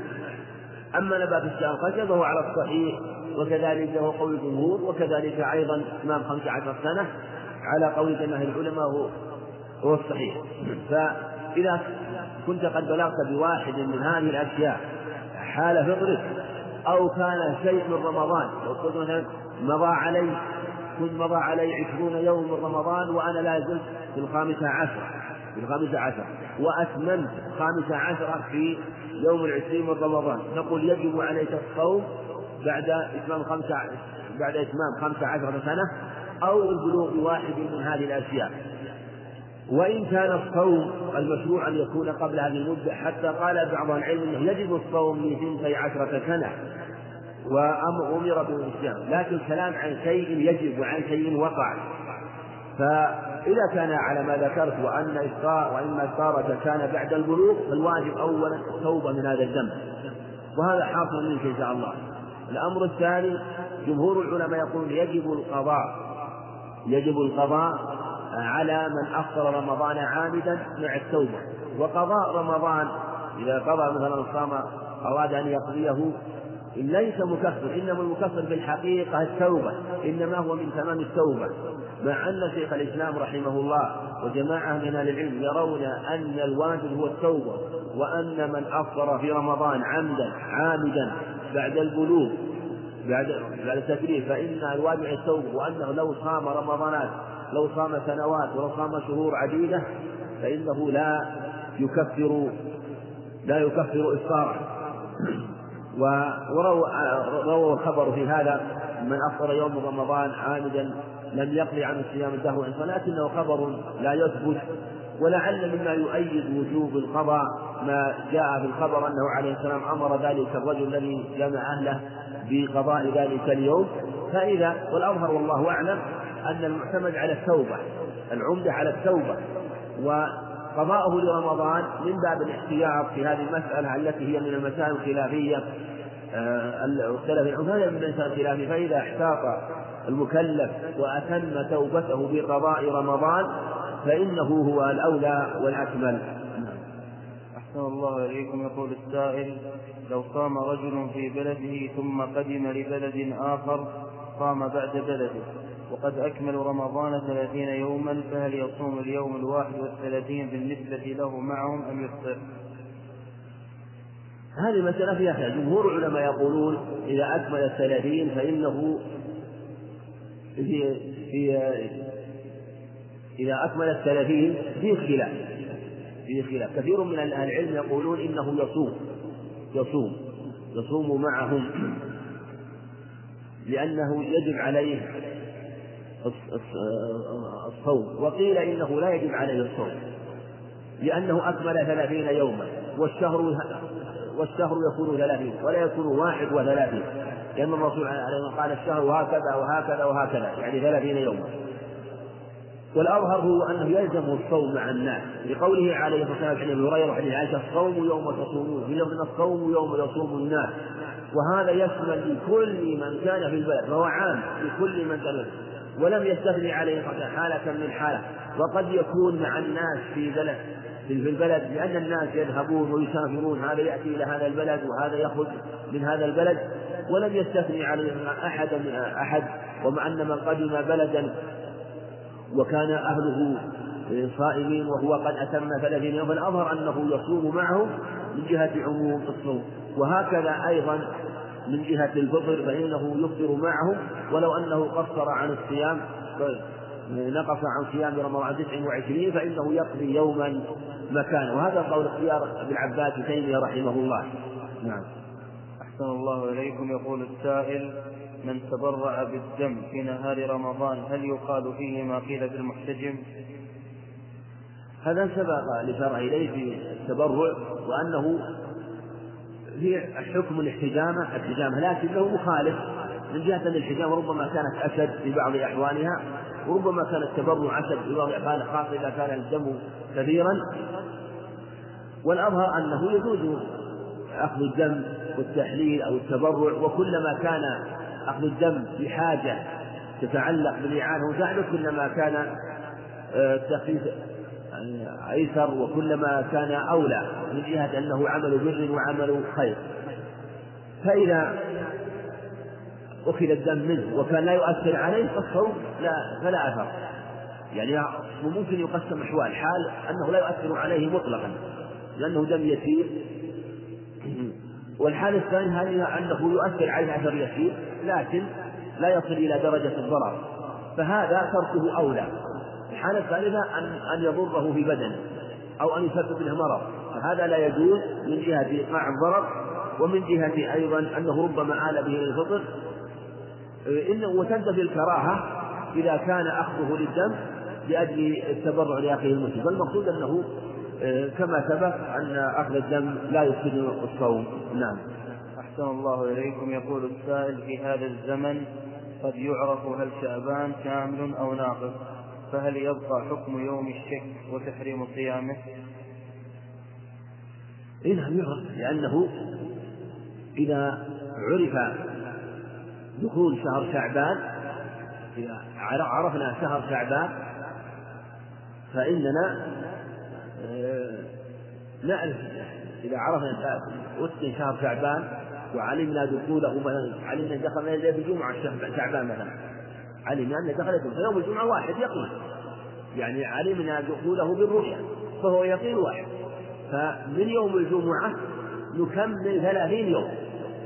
أما نبات الشعر الخشن فهو على الصحيح وكذلك هو قول الجمهور وكذلك أيضا إتمام خمس عشر سنة على قول جماهير العلماء هو هو الصحيح. فإذا كنت قد بلغت بواحد من هذه الأشياء حال فطرك أو كان شيء من رمضان لو قلت مثلا مضى علي كنت مضى علي عشرون يوم من رمضان وأنا لا زلت في الخامسة عشر في الخامسة عشر وأتممت الخامسة عشرة في يوم العشرين من رمضان. نقول يجب عليك الصوم بعد إتمام خمسة بعد إتمام خمسة عشرة سنة أو البلوغ بواحد من هذه الأشياء. وإن كان الصوم المشروع أن يكون قبل هذه المدة حتى قال بعض العلم أنه يجب الصوم لثنتي عشرة سنة. وأمر بالصيام لكن كلام عن شيء يجب وعن شيء وقع. فإذا كان على ما ذكرت وأن إفطار وإن إفطارك كان بعد البلوغ فالواجب أولا التوبة من هذا الذنب. وهذا حاصل منك إن شاء الله. الأمر الثاني جمهور العلماء يقول يجب القضاء. يجب القضاء على من أفطر رمضان عامدا مع التوبة. وقضاء رمضان إذا قضى مثلا صام أراد أن يقضيه ليس مكفر إنما المكفر في الحقيقة التوبة إنما هو من تمام التوبة. مع أن شيخ الإسلام رحمه الله وجماعة من أهل العلم يرون أن الواجب هو التوبة وأن من أفطر في رمضان عمدا عامدا بعد البلوغ بعد بعد التكليف فإن الواجب التوبة وأنه لو صام رمضانات لو صام سنوات ولو صام شهور عديدة فإنه لا يكفر لا يكفر إفطاره. رووا الخبر في هذا من أفطر يوم رمضان عامدا لم يقضي عن الصيام الدهر ولكنه خبر لا يثبت ولعل مما يؤيد وجوب القضاء ما جاء في الخبر أنه عليه السلام أمر ذلك الرجل الذي جمع أهله بقضاء ذلك اليوم. فإذا والأظهر والله أعلم أن المعتمد على التوبة العمدة على التوبة وقضاءه لرمضان من باب الاحتياط في هذه المسألة التي هي من المسائل الخلافية. اختلف العلماء من المسائل الخلافية فإذا احتاط المكلف وأتم توبته بقضاء رمضان فإنه هو الأولى والأكمل. أحسن الله إليكم يقول السائل لو قام رجل في بلده ثم قدم لبلد آخر قام بعد بلده. وقد أكمل رمضان ثلاثين يوما فهل يصوم اليوم الواحد والثلاثين بالنسبة له معهم أم يفطر؟ هذه مسألة فيها خلاف، جمهور العلماء يقولون إذا أكمل الثلاثين فإنه في في إذا أكمل الثلاثين فيه خلاف فيه خلاف كثير من أهل العلم يقولون إنه يصوم. يصوم. يصوم معهم. لأنه يجب عليه الصوم. وقيل إنه لا يجب عليه الصوم. لأنه أكمل ثلاثين يوما. والشهر والشهر يكون ثلاثين ولا يكون واحد وثلاثين لأن الرسول عليه قال الشهر هكذا وهكذا وهكذا يعني ثلاثين يوما. والأظهر هو أنه يلزم الصوم مع الناس. لقوله عليه الصلاة والسلام عن أبي هريرة وحديث عائشة الصوم يوم تصومون. في لفظ الصوم يوم يصوم الناس. وهذا يشمل لكل من كان في البلد فهو عام لكل من كان ولم يستثني عليه الصلاة حالة من حالة. وقد يكون مع الناس في بلد. في البلد لأن الناس يذهبون ويسافرون هذا يأتي إلى هذا البلد وهذا يخرج من هذا البلد. ولم يستثني عليه أحد من أحد ومع أن من قدم بلدا وكان أهله صائمين وهو قد أتم ثلاثين يوما فالأظهر أنه يصوم معهم من جهة عموم الصوم. وهكذا أيضا من جهة الفطر فإنه يفطر معهم ولو أنه قصر عن الصيام. نقص عن صيام رمضان 29 فإنه يقضي يوما مكانه. وهذا قول اختيار ابن عباس تيمية رحمه الله. نعم. أحسن الله إليكم. يقول السائل من تبرع بالدم في نهار رمضان هل يقال فيه ما قيل في المحتجم؟ هذا سبق لشرع إليه في التبرع وأنه في حكم الاحتجامة الحجامة لكنه مخالف. من جهة الحجامة ربما كانت أشد في بعض أحوالها. وربما كان التبرع أشد في بعض أحوالها خاصة إذا كان الدم كثيرا والأظهر أنه يجوز أخذ الدم والتحليل أو التبرع وكلما كان أخذ الدم بحاجة تتعلق بالإعانة وساعده كلما كان التخفيف آه، أيسر وكلما كان أولى من جهة أنه عمل بر وعمل خير. فإذا أخذ الدم منه وكان لا يؤثر عليه فالصوم لا فلا أثر. يعني ممكن يقسم أحوال. حال أنه لا يؤثر عليه مطلقا لأنه دم يسير. والحالة الثانية هذه أنه يؤثر عليه أثر يسير لكن لا يصل إلى درجة الضرر. فهذا تركه أولى. الحالة الثالثة أن أن يضره في بدنه أو أن يسبب له مرض. فهذا لا يجوز من جهة إيقاع الضرر ومن جهة أيضا أنه ربما آل به للفطر إنه وتنتفي الكراهة إذا كان أخذه للدم لأجل التبرع لأخيه المسلم. فالمقصود أنه آه، كما سبق أن أخذ الدم لا يفسد الصوم. نعم. أحسن الله إليكم. يقول السائل في هذا الزمن قد يعرف هل شعبان كامل أو ناقص فهل يبقى حكم يوم الشك وتحريم صيامه؟ إيه نعم يعرف لأنه إذا عرف دخول شهر شعبان إذا عرفنا شهر شعبان فإننا آه، نعرف إذا عرفنا وسط شهر شعبان وعلمنا دخوله مثلا علمنا دخل ليلة الجمعة شعبان مثلا علمنا أن دخل يوم الجمعة واحد يقين يعني علمنا دخوله بالرؤيا فهو يقين واحد. فمن يوم الجمعة نكمل ثلاثين يوم.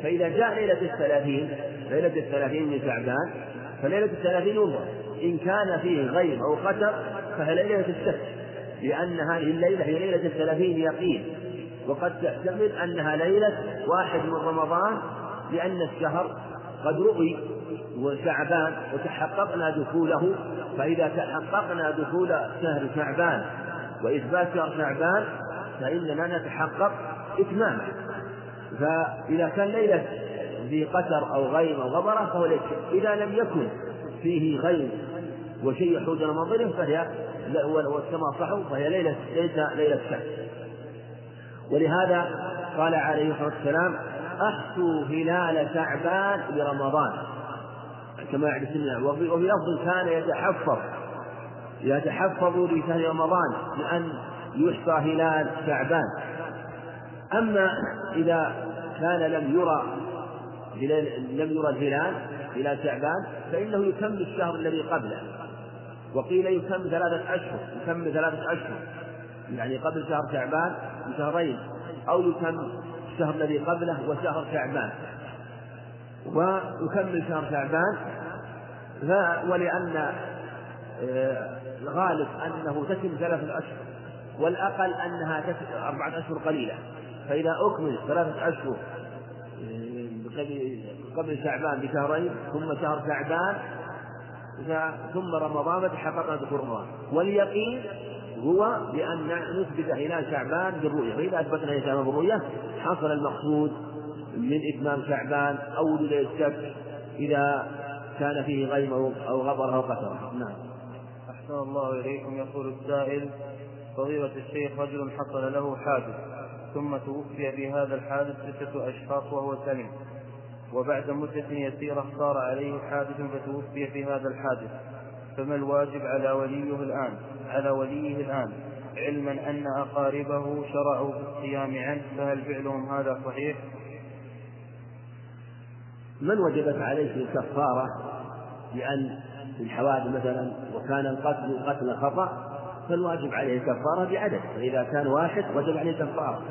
فإذا جاء ليلة الثلاثين ليلة الثلاثين من شعبان فليلة الثلاثين ينظر إن كان فيه غيب أو خطر فهي ليلة الشك لأن هذه الليلة هي ليلة الثلاثين يقين. وقد تحتمل أنها ليلة واحد من رمضان لأن الشهر قد رؤي وشعبان وتحققنا دخوله فإذا تحققنا دخول شهر شعبان وإثبات شهر شعبان فإننا نتحقق إتمامه فإذا كان ليلة في قتر أو غيم أو غبرة فهو ليس. إذا لم يكن فيه غيم وشيء يحوج إلى منظره فهي والسماء صحو فهي ليلة ليس ليلة شك ولهذا قال عليه الصلاة والسلام أحسوا هلال شعبان لرمضان كما يعرف وفي, لفظ كان يتحفظ يتحفظ لشهر رمضان لأن يحصى هلال شعبان. أما إذا كان لم يرى لم يرى الهلال هلال شعبان فإنه يكمل الشهر الذي قبله. وقيل يكمل ثلاثة أشهر يكمل ثلاثة أشهر. يعني قبل شهر شعبان بشهرين أو يكمل الشهر الذي قبله وشهر شعبان. ويكمل شهر شعبان ولأن آه، الغالب أنه تتم ثلاثة أشهر والأقل أنها أربعة أشهر قليلة. فإذا أكمل ثلاثة أشهر آه، قبل شعبان بشهرين ثم شهر شعبان ثم رمضان فتحققنا دخول رمضان واليقين هو بأن نثبت هلال شعبان بالرؤية فإذا أثبتنا هلال شعبان بالرؤية حصل المقصود من إتمام شعبان أو وجود الشك إذا كان فيه غيم أو غبر أو قتر. نعم. أحسن الله إليكم يقول السائل. فضيلة الشيخ رجل حصل له حادث ثم توفي في هذا الحادث ستة أشخاص وهو سلم وبعد مدة يسيرة صار عليه حادث فتوفي في هذا الحادث. فما الواجب على وليه الآن؟ على وليه الآن؟ علما أن أقاربه شرعوا في الصيام عنه فهل فعلهم هذا صحيح؟ من وجبت عليه الكفارة لأن في الحوادث مثلا وكان القتل قتل خطأ فالواجب عليه الكفارة بعدد. فإذا كان واحد وجب عليه كفارة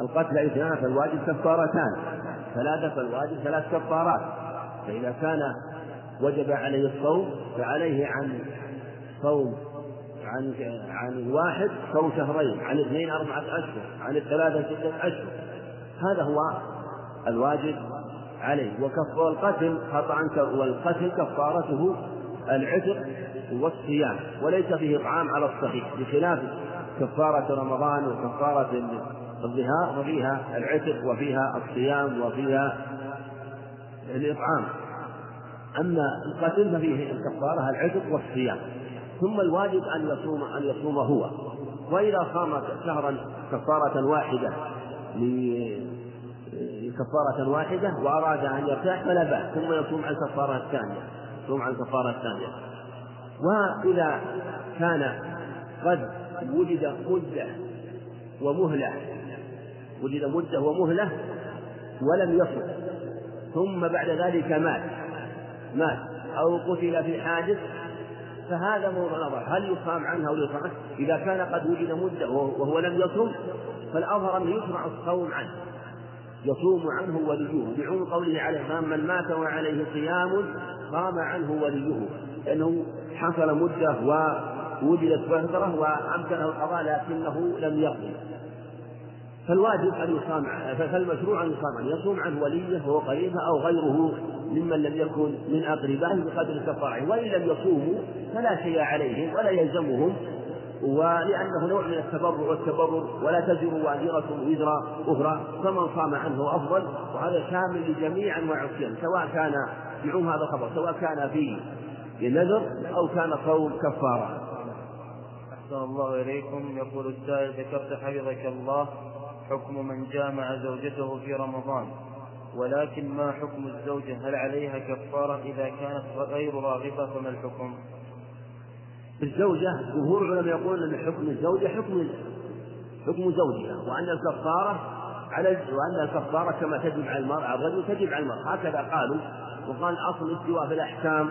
القتل اثنان فالواجب كفارتان. ثلاثة فالواجب ثلاث كفارات. فإذا كان وجب عليه الصوم فعليه عن صوم عن عن الواحد صوم شهرين عن اثنين أربعة أشهر عن الثلاثة ستة أشهر. هذا هو الواجب عليه. وكفار القتل خطأ والقتل كفارته العتق والصيام وليس فيه إطعام على الصحيح بخلاف كفارة رمضان وكفارة الظهار وفيها العتق وفيها الصيام وفيها الإطعام. أما القتل ففيه الكفارة العتق والصيام. ثم الواجب أن يصوم أن يصوم هو. وإذا صام شهرا كفارة واحدة كفارة واحدة وأراد أن يرتاح فلا بأس. ثم يصوم عن الكفارة الثانية يصوم عن الكفارة الثانية وإذا كان قد وجد مدة ومهلة وجد مدة ومهلة ولم يصم ثم بعد ذلك مات. مات. أو قتل في حادث. فهذا موضوع نظر هل يصام عنه أو يصام إذا كان قد وجد مدة وهو لم يصم فالأظهر أنه يشرع الصوم عنه. يصوم عنه وليه بعموم قوله عليه من مات وعليه صيام قام عنه وليه لأنه حصل مدة ووجدت فترة وأمكنه القضاء لكنه لم يقضي فالواجب أن يصام فالمشروع أن يصام عنه يصوم عنه وليه وهو قريبة أو غيره ممن لم يكن من أقربائه بقدر الكفارة وإن لم يصوموا فلا شيء عليهم ولا يلزمهم ولأنه نوع من التبرع والتبرر ولا تزر وازرة وزر أخرى فمن صام عنه أفضل وهذا شامل لجميع أنواع الصيام سواء كان بعوم هذا الخبر سواء كان في نذر أو كان صوم كفارة. أحسن الله إليكم. يقول السائل ذكرت حفظك الله. حكم من جامع زوجته في رمضان ولكن ما حكم الزوجة هل عليها كفارة؟ إذا كانت غير راغبة فما الحكم؟ الزوجة جمهور العلماء يقولون أن حكم الزوجة حكم حكم زوجها وأن الكفارة على وأن الكفارة كما تجب على المرأة الرجل تجب على المرأة. هكذا قالوا وقال أصل الاستواء في الأحكام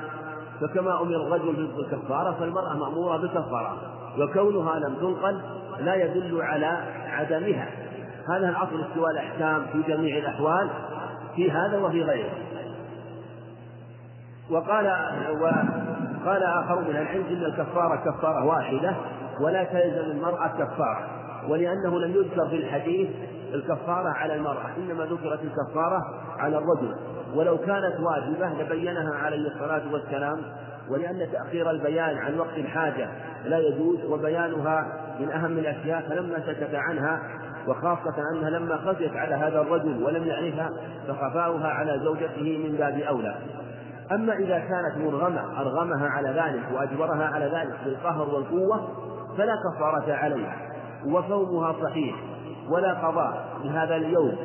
فكما أمر الرجل بالكفارة فالمرأة مأمورة بالكفارة وكونها لم تنقل لا يدل على عدمها. هذا الأصل استواء الأحكام في جميع الأحوال في هذا وفي غيره. وقال وقال آخر من العلم إن الكفارة كفارة واحدة ولا تلزم المرأة كفارة ولأنه لم يذكر في الحديث الكفارة على المرأة إنما ذكرت الكفارة على الرجل. ولو كانت واجبة لبينها عليه الصلاة والسلام ولأن تأخير البيان عن وقت الحاجة لا يجوز وبيانها من أهم الأشياء فلما سكت عنها وخاصة أنها لما خفيت على هذا الرجل ولم يعرفها فخفاؤها على زوجته من باب أولى. أما إذا كانت مرغمة أرغمها على ذلك وأجبرها على ذلك بالقهر والقوة فلا كفارة عليها. وصومها صحيح ولا قضاء لهذا اليوم.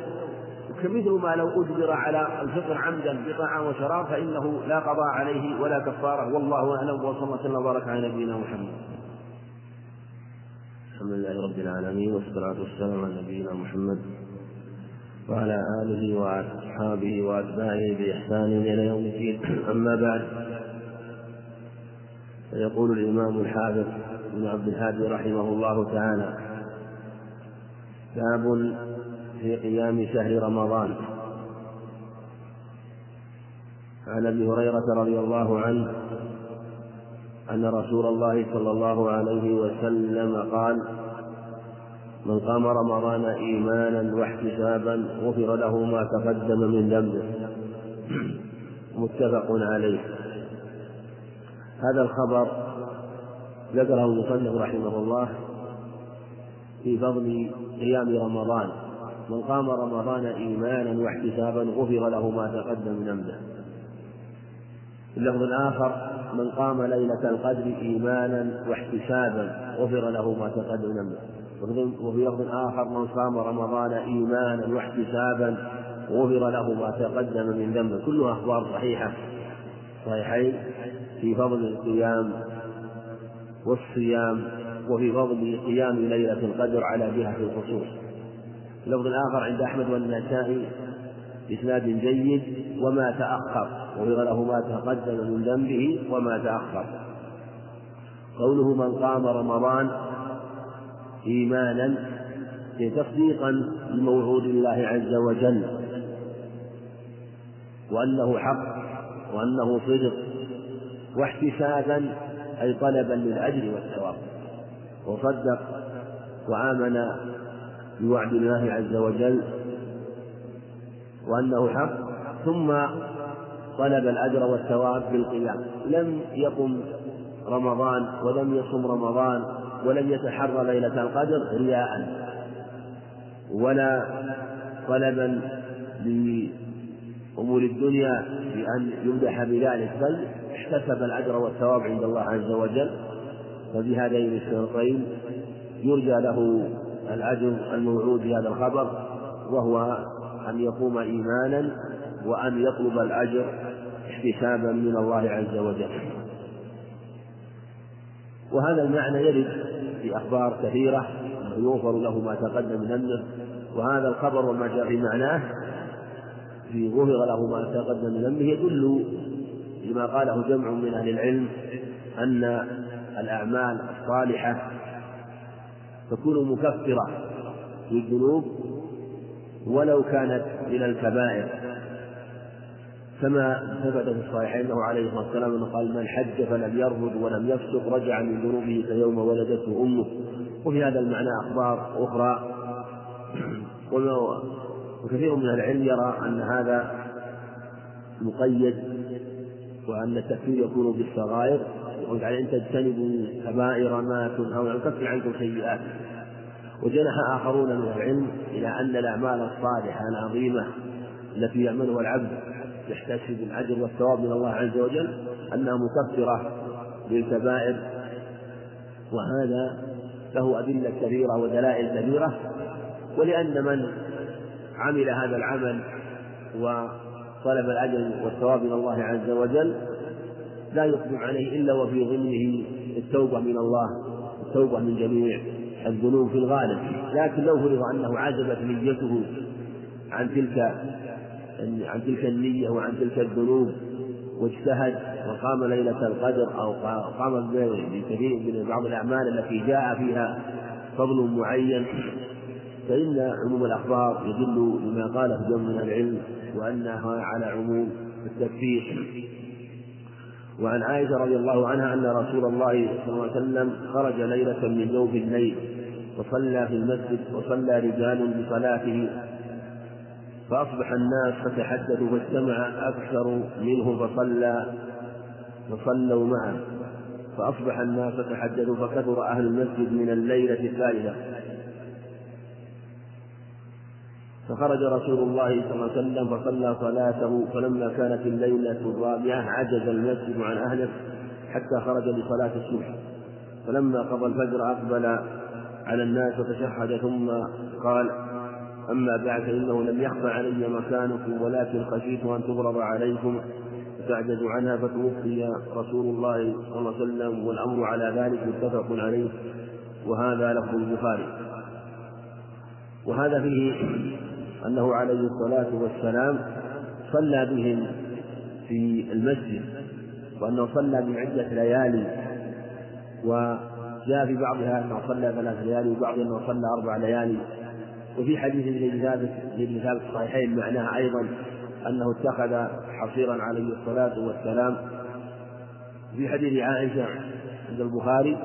كمثل ما لو أجبر على الفطر عمدا بطعام وشراب فإنه لا قضاء عليه ولا كفارة. والله أعلم وصلى الله وسلم وبارك على نبينا محمد. الحمد لله رب العالمين والصلاة والسلام على نبينا محمد وعلى آله وأصحابه وأتباعه بإحسان إلى يوم الدين. أما بعد فيقول الإمام الحافظ بن عبد الهادي رحمه الله تعالى باب في قيام شهر رمضان. عن أبي هريرة رضي الله عنه أن رسول الله صلى الله عليه وسلم قال من قام رمضان إيمانا واحتسابا غفر له ما تقدم من ذنبه. [clears throat] متفق عليه. هذا الخبر ذكره المصنف رحمه الله في فضل قيام رمضان. من قام رمضان إيمانا واحتسابا غفر له ما تقدم من ذنبه. اللفظ الآخر من قام ليلة القدر إيمانا واحتسابا غفر له ما تقدم من وفي لفظ آخر من صام رمضان إيمانا واحتسابا غفر له ما تقدم من ذنبه. كلها أخبار صحيحة. صحيحين في فضل القيام والصيام وفي فضل قيام ليلة القدر على جهة الخصوص. اللفظ الآخر عند أحمد والنسائي بإسناد جيد وما تأخر وغفر له ما تقدم من ذنبه وما تأخر. قوله من قام رمضان إيمانا تصديقا بموعود الله عز وجل وأنه حق وأنه صدق واحتسابا أي طلبا للأجر والثواب. وصدق وآمن بوعد الله عز وجل وأنه حق. ثم طلب الأجر والثواب بالقيام. لم يقم رمضان ولم يصم رمضان ولم يتحرى ليلة القدر رياء. ولا طلبا لأمور الدنيا بأن يمدح بذلك بل احتسب الأجر والثواب عند الله عز وجل. فبهذين الشرطين يرجى له الأجر الموعود في هذا الخبر وهو أن يقوم إيمانا وأن يطلب الأجر احتسابا من الله عز وجل. وهذا المعنى يرد في أخبار كثيرة يغفر له ما تقدم من ذنبه وهذا الخبر وما جاء في معناه في غفر له ما تقدم من ذنبه يدل لما قاله جمع من أهل العلم أن الأعمال الصالحة تكون مكفرة للذنوب ولو كانت من الكبائر. كما ثبت في الصحيحين أنه عليه الصلاة والسلام انه قال من حج فلم يرفض ولم يفسق رجع من ذنوبه كيوم ولدته أمه. وفي هذا المعنى أخبار أخرى. وكثير من العلم يرى أن هذا مقيد وأن التكفير يكون بالصغائر تعالى إن تجتنبوا كبائر ما تنهون يكفر عنكم سيئات وجنح آخرون من العلم إلى أن الأعمال الصالحة العظيمة التي يعملها العبد يحتسب الأجر والثواب من الله عز وجل أنها مكفرة للكبائر. وهذا له أدلة كثيرة ودلائل كثيرة ولأن من عمل هذا العمل وطلب الأجر والثواب من الله عز وجل لا يقدم عليه إلا وفي ضمنه التوبة من الله التوبة من جميع الذنوب في الغالب. لكن لو فرض أنه عزبت نيته عن تلك عن تلك النية وعن تلك الذنوب واجتهد وقام ليلة القدر أو قام بكثير من بعض الأعمال التي جاء فيها فضل معين فإن عموم الأخبار يدل لما قاله جمع من العلم وأنها على عموم التكفير وعن عائشة رضي الله عنها أن رسول الله صلى الله عليه وسلم خرج ليلة من جوف الليل وصلى في المسجد وصلى رجال بصلاته فأصبح الناس فتحدثوا فاجتمع أكثر منه فصلى فصلوا معه فأصبح الناس فتحدثوا فكثر أهل المسجد من الليلة الثالثة فخرج رسول الله صلى الله عليه وسلم فصلى صلاته فلما كانت الليلة الرابعة عجز المسجد عن أهله حتى خرج لصلاة الصبح. فلما قضى الفجر أقبل على الناس وتشهد ثم قال أما بعد فإنه لم يخفى علي مكانكم ولكن خشيت أن تغرب عليكم فتعجز عنها فتوفي رسول الله صلى الله عليه وسلم والأمر على ذلك متفق عليه وهذا لفظ البخاري. وهذا فيه أنه عليه الصلاة والسلام صلى بهم في المسجد وأنه صلى من عدة ليالي وجاء في بعضها أنه صلى ثلاث ليالي وبعضها أنه صلى أربع ليالي. وفي حديث ابن ثابت ابن ثابت الصحيحين معناه أيضا أنه اتخذ حصيرا عليه الصلاة والسلام. في حديث عائشة عند البخاري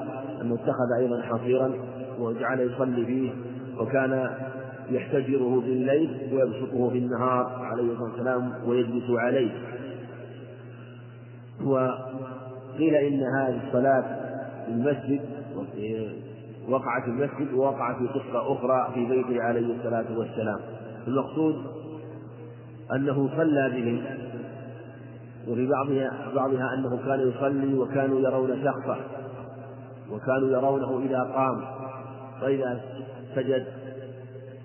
أنه اتخذ أيضا حصيرا وجعل يصلي فيه وكان يحتجره بالليل ويبسطه في النهار عليه الصلاة والسلام ويجلس عليه. وقيل إن هذه الصلاة في المسجد وقعت في المسجد ووقع في قصة أخرى في بيته عليه الصلاة والسلام. المقصود أنه صلى بهم وفي بعضها بعضها أنه كان يصلي وكانوا يرون شخصه وكانوا يرونه إذا قام. وإذا سجد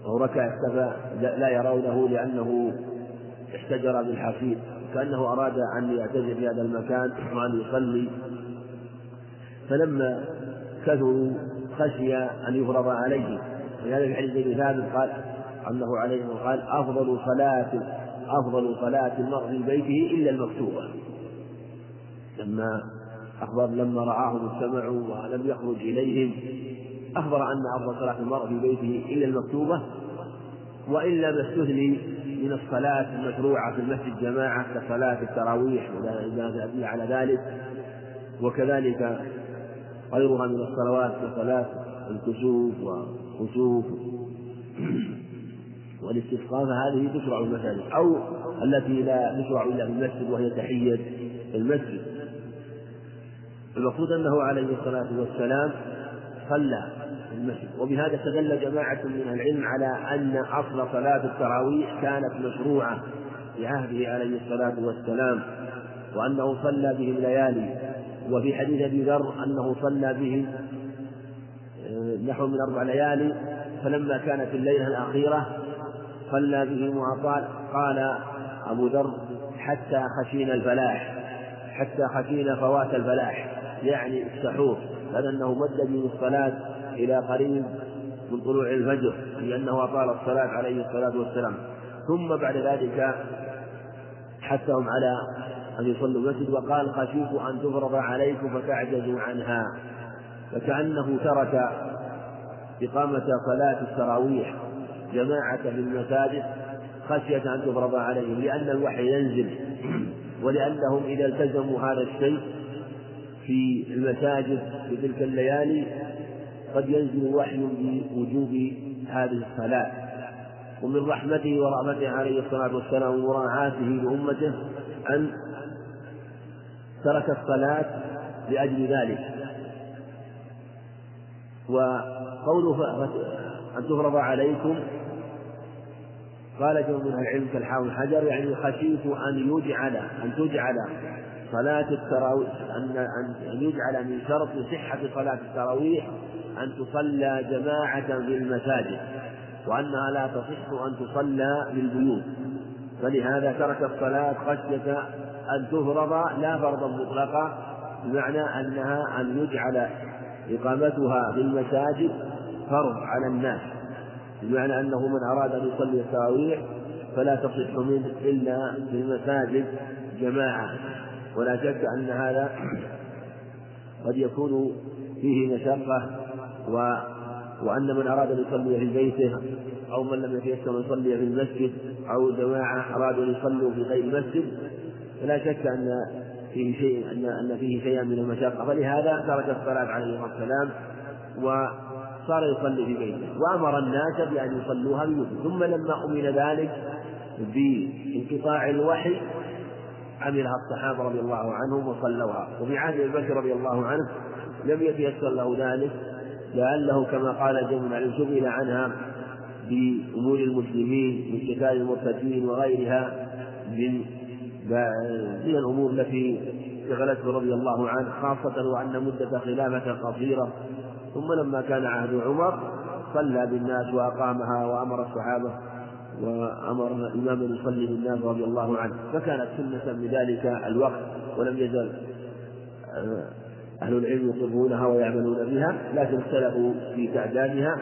أو ركع اختفى لا يرونه لأنه احتجر بالحفيظ كأنه أراد أن يعتزل في هذا المكان وأن يصلي. فلما كثروا خشي أن يفرض عليه. ولهذا في حديث ثابت قال أنه عليه قال أفضل صلاة أفضل صلاة المرء في بيته إلا المكتوبة. لما أخبر لما رآهم استمعوا ولم يخرج إليهم أخبر أن أفضل صلاة المرء في بيته إلا المكتوبة وإلا ما استثني من الصلاة المشروعة في المسجد جماعة كصلاة التراويح وإذا أدل على ذلك. وكذلك غيرها من الصلوات كصلاة الكسوف وخسوف [clears throat] والاستسقاء فهذه تشرع في المساجد أو التي لا تشرع إلا في المسجد وهي تحية المسجد. المقصود أنه عليه الصلاة والسلام صلى المسجد. وبهذا استدل جماعة من العلم على أن أصل صلاة التراويح كانت مشروعة في عهده عليه الصلاة والسلام وأنه صلى بهم ليالي وفي حديث أبي ذر أنه صلى بهم آه، نحو من أربع ليالي. فلما كانت الليلة الأخيرة صلى بهم وأطال قال أبو ذر حتى خشينا الفلاح حتى خشينا فوات الفلاح. يعني السحور لأنه مد به الصلاة إلى قريب من طلوع الفجر لأنه أطال الصلاة عليه الصلاة والسلام. ثم بعد ذلك حثهم على أن يصلوا المسجد وقال خشيت أن تفرض عليكم فتعجزوا عنها. فكأنه ترك إقامة صلاة التراويح جماعة في المساجد خشية أن تفرض عليهم لأن الوحي ينزل ولأنهم إذا التزموا هذا الشيء في المساجد في تلك الليالي قد ينزل وحي بوجوب هذه الصلاة. ومن رحمته ورحمته عليه الصلاة والسلام ومراعاته لأمته أن ترك الصلاة لأجل ذلك. وقوله أن تفرض عليكم قال جمع من العلم كالحاوي الحجر يعني خشيت أن يجعل أن تجعل صلاة التراويح أن أن يجعل من شرط صحة صلاة التراويح أن تصلى جماعة في المساجد وأنها لا تصح أن تصلى بالبيوت فلهذا ترك الصلاة خشية أن تفرض لا فرضا مطلقا بمعنى أنها أن يجعل إقامتها في المساجد فرض على الناس. بمعنى أنه من أراد أن يصلي التراويح فلا تصح منه إلا في المساجد جماعة. ولا شك أن هذا قد يكون فيه مشقة و وأن من أراد أن يصلي في بيته أو من لم يتيسر أن يصلي في المسجد أو جماعة أرادوا أن يصلوا في غير المسجد فلا شك أن فيه شيء أن أن فيه شيئا من المشقة. فلهذا ترك الصلاة عليه الصلاة والسلام صار يصلي في بيته. وأمر الناس بأن يصلوها بيوتهم ثم لما أمن ذلك بانقطاع الوحي عملها الصحابة رضي الله عنهم وصلوها. وفي عهد أبي بكر رضي الله عنه لم يتيسر له ذلك. لعله كما قال جمع سئل عنها بأمور المسلمين من قتال المرتدين وغيرها من من الأمور التي شغلته رضي الله عنه خاصة وأن مدة خلافة قصيرة. ثم لما كان عهد عمر صلى بالناس وأقامها وأمر الصحابة وأمر الإمام أن يصلي بالناس رضي الله عنه. فكانت سنة بذلك الوقت ولم يزل آه، أهل العلم يقرونها ويعملون بها لكن اختلفوا في تعدادها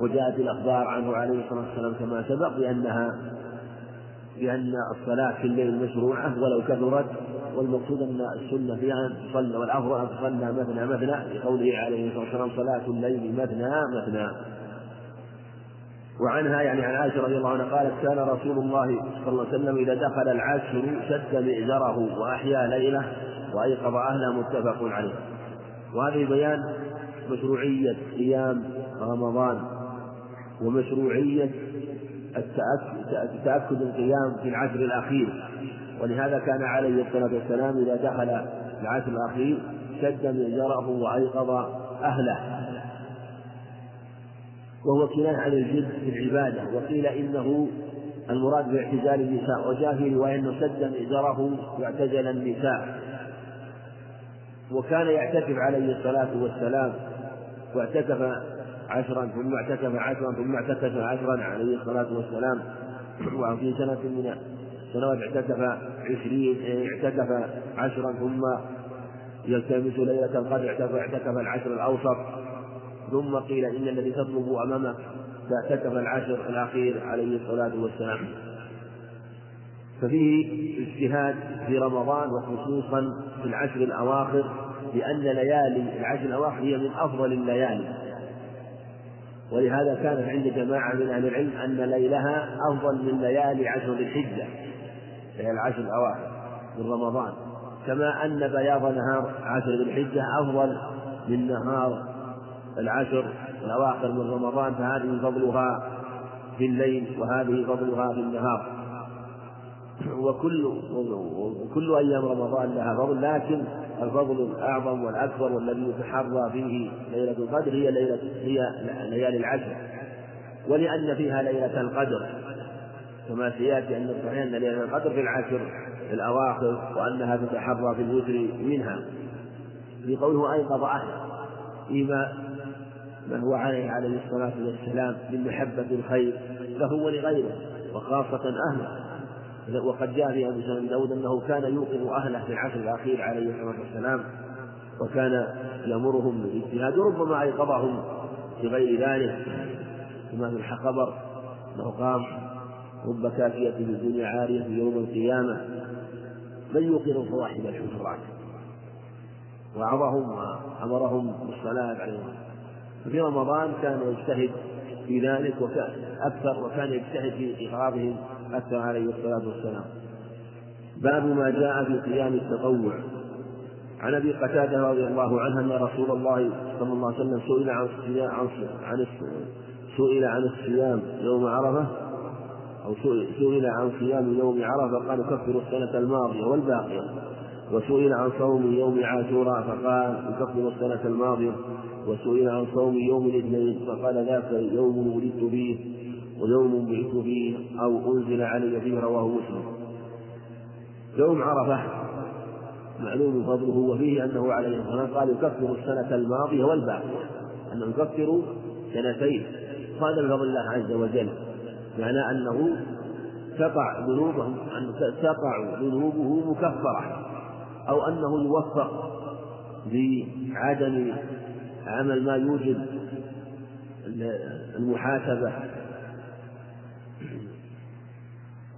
وجاءت الأخبار عنه عليه الصلاة والسلام كما سبق بأنها بأن الصلاة في الليل مشروعة ولو كثرت والمقصود أن السنة فيها أن تصلى والأفضل أن تصلى مثنى مثنى لقوله عليه الصلاة والسلام صلاة الليل مثنى مثنى وعنها يعني عن عائشة رضي الله عنها قالت كان رسول الله صلى الله عليه وسلم إذا دخل العشر شد مئزره وأحيا ليلة وأيقظ أهله متفق عليه. وهذه بيان مشروعية قيام رمضان ومشروعية التأكد القيام في العشر الأخير. ولهذا كان عليه الصلاة والسلام إذا دخل العشر الأخير شد مئزره وأيقظ أهله. وهو كناية عن الجد في العبادة. وقيل إنه المراد باعتزال النساء وجاء في رواية أنه سد مئزره واعتزل النساء. وكان يعتكف عليه الصلاة والسلام واعتكف عشرا ثم اعتكف عشرا ثم اعتكف عشرا عليه الصلاة والسلام. وفي سنة من سنوات اعتكف عشرين اعتكف عشرا ثم يلتمس ليلة القدر اعتكف العشر الأوسط. ثم قيل إن الذي تطلب أمامك فاعتكف العشر الأخير عليه الصلاة والسلام. ففيه اجتهاد في رمضان وخصوصا في العشر الأواخر لأن ليالي العشر الأواخر هي من أفضل الليالي. ولهذا كانت عند جماعة من أهل العلم أن ليلها أفضل من ليالي عشر ذي الحجة ليالي العشر الأواخر من رمضان. كما أن بياض نهار عشر ذي الحجة أفضل من نهار العشر الأواخر من رمضان فهذه فضلها في الليل وهذه فضلها في النهار. وكل وكل أيام رمضان لها فضل لكن الفضل الأعظم والأكبر والذي يتحرى فيه ليلة القدر هي ليلة هي ليالي العشر. ولأن فيها ليلة القدر. كما سيأتي أن الصحيح أن ليلة القدر في العشر الأواخر وأنها تتحرى في الوتر منها. في قوله أيقظ أهله فيما ما هو عليه عليه الصلاة والسلام من محبة الخير له ولغيره وخاصة أهله. وقد جاء في أبي سلمة داود أنه كان يوقظ أهله في العشر الأخير عليه الصلاة والسلام وكان يأمرهم بالاجتهاد وربما أيقظهم بغير ذلك كما في الخبر أنه قام رب كافية في الدنيا عارية في يوم القيامة من يوقظ صواحب الحجرات؟ وعظهم وأمرهم بالصلاة عليهم ففي رمضان كان يجتهد في ذلك وكان أكثر وكان يجتهد في إغراضهم أكثر عليه الصلاة والسلام. باب ما جاء في قيام التطوع. عن أبي قتادة رضي الله عنه أن رسول الله صلى الله عليه وسلم سئل عن عن سئل عن الصيام يوم عرفة. أو سئل عن صيام يوم عرفة قال كفر السنة الماضية والباقية. وسئل عن صوم يوم عاشوراء فقال يكفر السنة الماضية. وسئل عن صوم يوم الاثنين فقال ذاك يوم ولدت فيه ويوم بعثت فيه أو أنزل علي فيه رواه مسلم. يوم عرفة. معلوم فضله وفيه أنه عليه الصلاة قال يكفر السنة الماضية والباقية. أنه يكفر سنتين. هذا من فضل الله عز وجل. معنى أنه تقع ذنوبه أن تقع ذنوبه مكفرة. أو أنه يوفق بعدم عمل ما يوجب المحاسبة.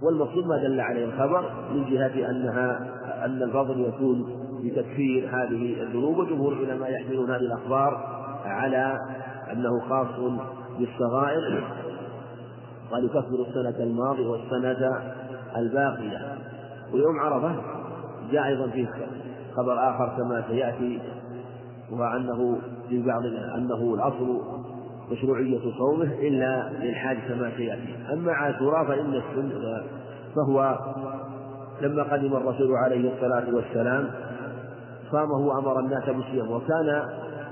والمقصود ما دل عليه الخبر من جهة أنها أن الفضل يكون بتكفير هذه الذنوب وجمهور العلماء يحملون هذه الأخبار على أنه خاص بالصغائر قال يكفر السنة الماضية والسنة الباقية. ويوم عرفة جاء أيضا فيه خبر آخر كما سيأتي وأنه في بعض أنه الأصل مشروعية صومه إلا للحاج كما سيأتي. أما عاشوراء فإن السنة فهو لما قدم الرسول عليه الصلاة والسلام صامه وأمر الناس بالصيام وكان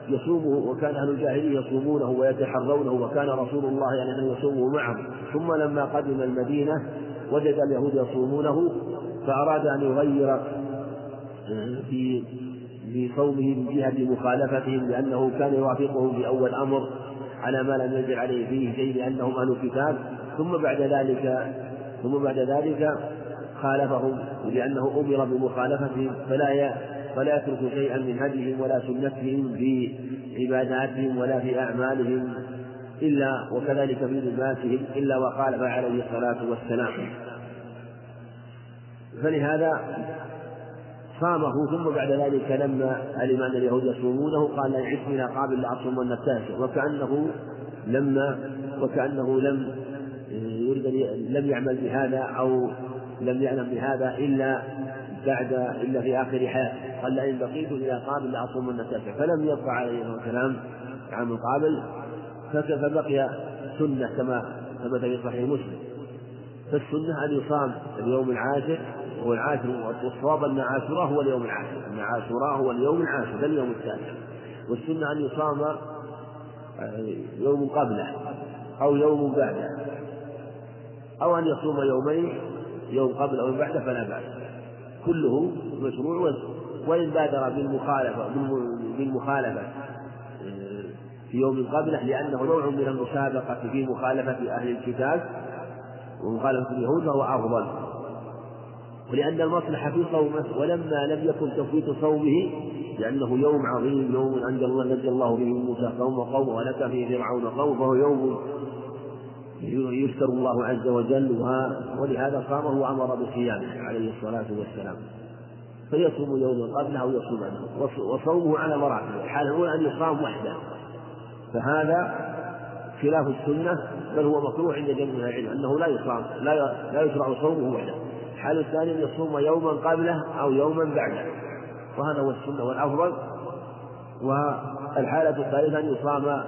يصومه وكان أهل الجاهلية يصومونه ويتحرونه وكان رسول الله يعني يصومه معهم. ثم لما قدم المدينة وجد اليهود يصومونه فأراد أن يغير في في صومه من جهة مخالفتهم لأنه كان يوافقهم في أول أمر. على ما لم ينزل عليه فيه شيء لأنهم أهل الكتاب ثم بعد ذلك ثم بعد ذلك خالفهم لأنه أمر بمخالفتهم فلا فلا يترك شيئا من هديهم ولا سنتهم في عباداتهم ولا في أعمالهم إلا وكذلك في لباسهم إلا وخالف عليه الصلاة والسلام. فلهذا صامه ثم بعد ذلك لما علم أن اليهود يصومونه قال لئن عشت إلى قابل لأصومن التاسع. وكأنه لما وكأنه لم يريد لم يعمل بهذا أو لم يعلم بهذا إلا بعد إلا في آخر حياته. قال لئن بقيت إلى قابل لأصومن التاسع. فلم يبقى عليه السلام عام القابل فبقي سنة كما ثبت في صحيح مسلم. فالسنة أن يصام اليوم العاشر هو العاشر والصواب أن عاشوراء هو اليوم العاشر أن عاشوراء هو اليوم العاشر لا اليوم التاسع والسنة أن يصام آه، يوم قبله أو يوم بعده. أو أن يصوم يومين يوم قبل أو بعده فلا بأس. كله مشروع وإن بادر بالمخالفة بالمخالفة آه، في يوم قبله لأنه نوع من المسابقة في مخالفة أهل الكتاب ومخالفة اليهود فهو أفضل. ولأن المصلحة في صومه ولما لم يكن تفويت صومه لأنه يوم عظيم يوم عند الله نجى الله به موسى قوم وقومه ولك فيه فرعون قوم فهو يوم يشكر الله عز وجل ولهذا صامه وأمر بصيامه عليه الصلاة والسلام. فيصوم يوما قبله أو يصوم عنه وصومه على مراتب الحال الأولى أن يصام وحده. فهذا خلاف السنة بل هو مكروه عند جميع العلم أنه لا يصام لا لا يشرع صومه وحده. الحال الثاني أن يصوم يوما قبله أو يوما بعده. وهذا هو السنة والأفضل. والحالة الثالثة أن يصام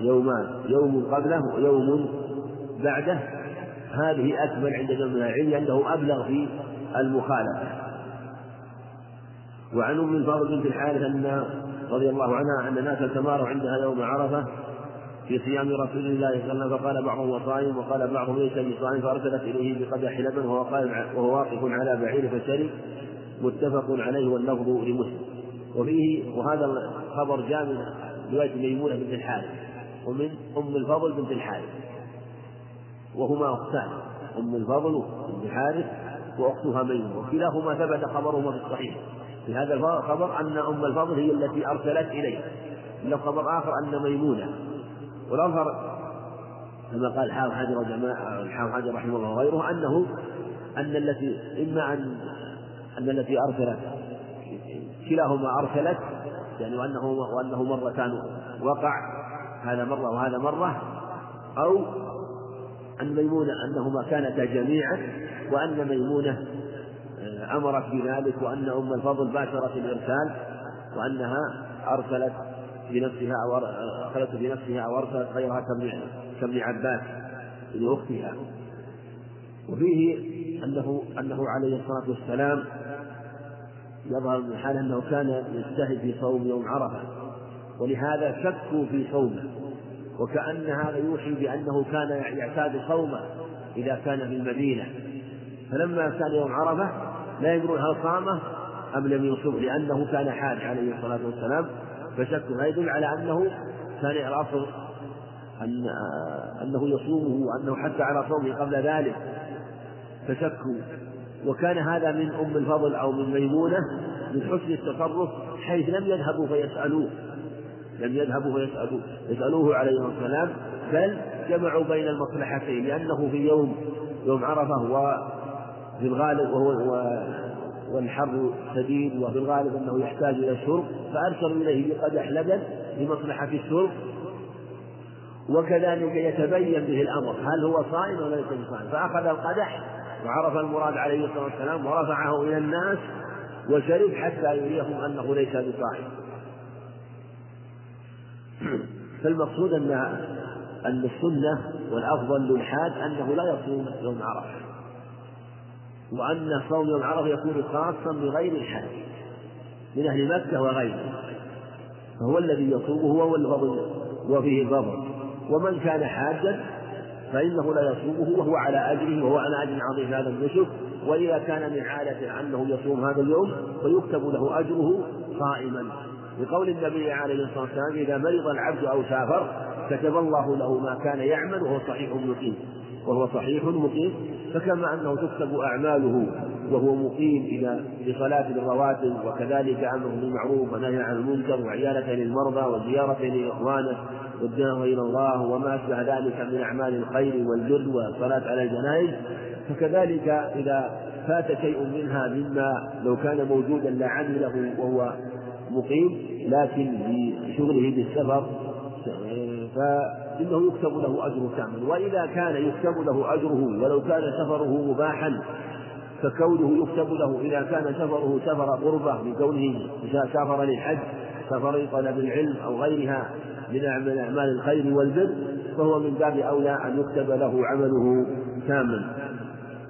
يومان يوم قبله ويوم بعده. هذه أكمل عند جميع العلم لأنه أبلغ في المخالفة. وعن أم الفضل بنت الحارث أن رضي الله عنها أن ناسا تماروا عندها يوم عرفة. في صيام رسول الله صلى الله عليه وسلم فقال بعضهم هو صائم وقال بعضهم ليس بصائم فأرسلت إليه بقدح لبن وهو وهو واقف على بعير فشرب متفق عليه واللفظ لمسلم. وفيه وهذا الخبر جاء من رواية ميمونة بنت الحارث ومن أم الفضل بنت الحارث. وهما أختان أم الفضل بنت الحارث وأختها ميمونة. وكلاهما ثبت خبرهما في الصحيح. في هذا الخبر أن أم الفضل هي التي أرسلت إليه. له خبر آخر أن ميمونة والأظهر كما قال الحافظ حجر وجماعة الحافظ حجر رحمه الله وغيره أنه أن التي إما أن أن التي أرسلت كلاهما أرسلت يعني وأنه وأنه مرتان وقع هذا مرة وهذا مرة أو أن ميمونة أنهما كانتا جميعا وأن ميمونة آه، أمرت بذلك وأن أم الفضل باشرت الإرسال وأنها أرسلت بنفسها أو أخذته بنفسها أو أرسلت غيرها كابن عباس ابن أختها. وفيه أنه أنه عليه الصلاة والسلام يظهر من حال أنه كان يجتهد في صوم يوم عرفة. ولهذا شكوا في صومه. وكأن هذا يوحي بأنه كان يعتاد صومه إذا كان في المدينة. فلما كان يوم عرفة لا يدرون هل صامه أم لم يصوم لأنه كان حاج عليه الصلاة والسلام فشكوا هذا يدل على أنه كان الأصل أن أنه يصومه وأنه حتى على صومه قبل ذلك فشكوا وكان هذا من أم الفضل أو من ميمونة من حسن التصرف حيث لم يذهبوا فيسألوه. لم يذهبوا فيسألوه. يسألوه عليه السلام بل جمعوا بين المصلحتين لأنه في يوم يوم عرفة وفي الغالب وهو والحر شديد وفي الغالب أنه يحتاج إلى الشرب فأرسلوا إليه بقدح لبن لمصلحة الشرب. وكذلك يتبين به الأمر هل هو صائم ولا ليس بصائم؟ فأخذ القدح وعرف المراد عليه الصلاة والسلام ورفعه إلى الناس وشرب حتى يريهم أنه ليس بصائم. [clears throat] فالمقصود أن أن السنة والأفضل للحاج أنه لا يصوم يوم عرفة. وأن صوم يوم عرفة يكون خاصا بغير الحاج من أهل مكة وغيره. فهو الذي يصومه هو الفضل وفيه الفضل. ومن كان حاجا فإنه لا يصومه وهو على أجره وهو على أجر عظيم هذا النسك وإذا كان من عادة أنه يصوم هذا اليوم فيكتب له أجره صائما. لقول النبي عليه الصلاة والسلام إذا مرض العبد أو سافر كتب الله له ما كان يعمل وهو صحيح مقيم. وهو صحيح مقيم. فكما أنه تكتب أعماله وهو مقيم إلى بصلاة الرواتب وكذلك أمره بالمعروف ونهي عن المنكر وعيادة للمرضى وزيارة لإخوانه والدعوة إلى الله وما أشبه ذلك من أعمال الخير والبر والصلاة على الجنائز. فكذلك إذا فات شيء منها مما لو كان موجودا لعمله وهو مقيم لكن بشغله بالسفر فإنه يكتب له أجر كامل. وإذا كان يكتب له أجره ولو كان سفره مباحا فكونه يكتب له إذا كان سفره سفر قربة من كونه سافر للحج سفر لطلب العلم أو غيرها من أعمال الخير والبر فهو من باب أولى أن يكتب له عمله كاملا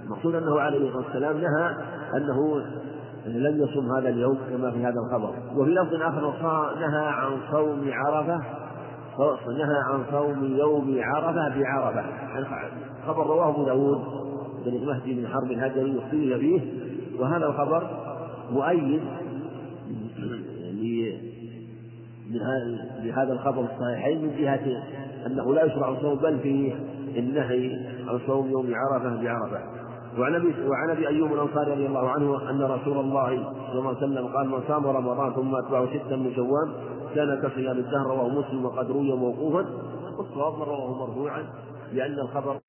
المقصود أنه عليه الصلاة والسلام نهى أنه لم يصم هذا اليوم كما في هذا الخبر. وفي لفظ آخر نهى عن صوم عرفة نهى عن صوم يوم عرفة بعرفة. خبر رواه أبو داود بن مهدي بن حرب الهجري واختلف فيه وهذا الخبر مؤيد لهذا الخبر الصحيحين من جهة أنه لا يشرع الصوم بل فيه النهي عن صوم يوم عرفة بعرفة. وعن ابي وعن أبي أيوب الأنصاري رضي الله عنه أن رسول الله صلى الله عليه وسلم قال من صام رمضان ثم أتبعه ستا من شوال كان كصيام الدهر رواه مسلم وقد روي موقوفا. والصواب من رواه مرفوعا لأن الخبر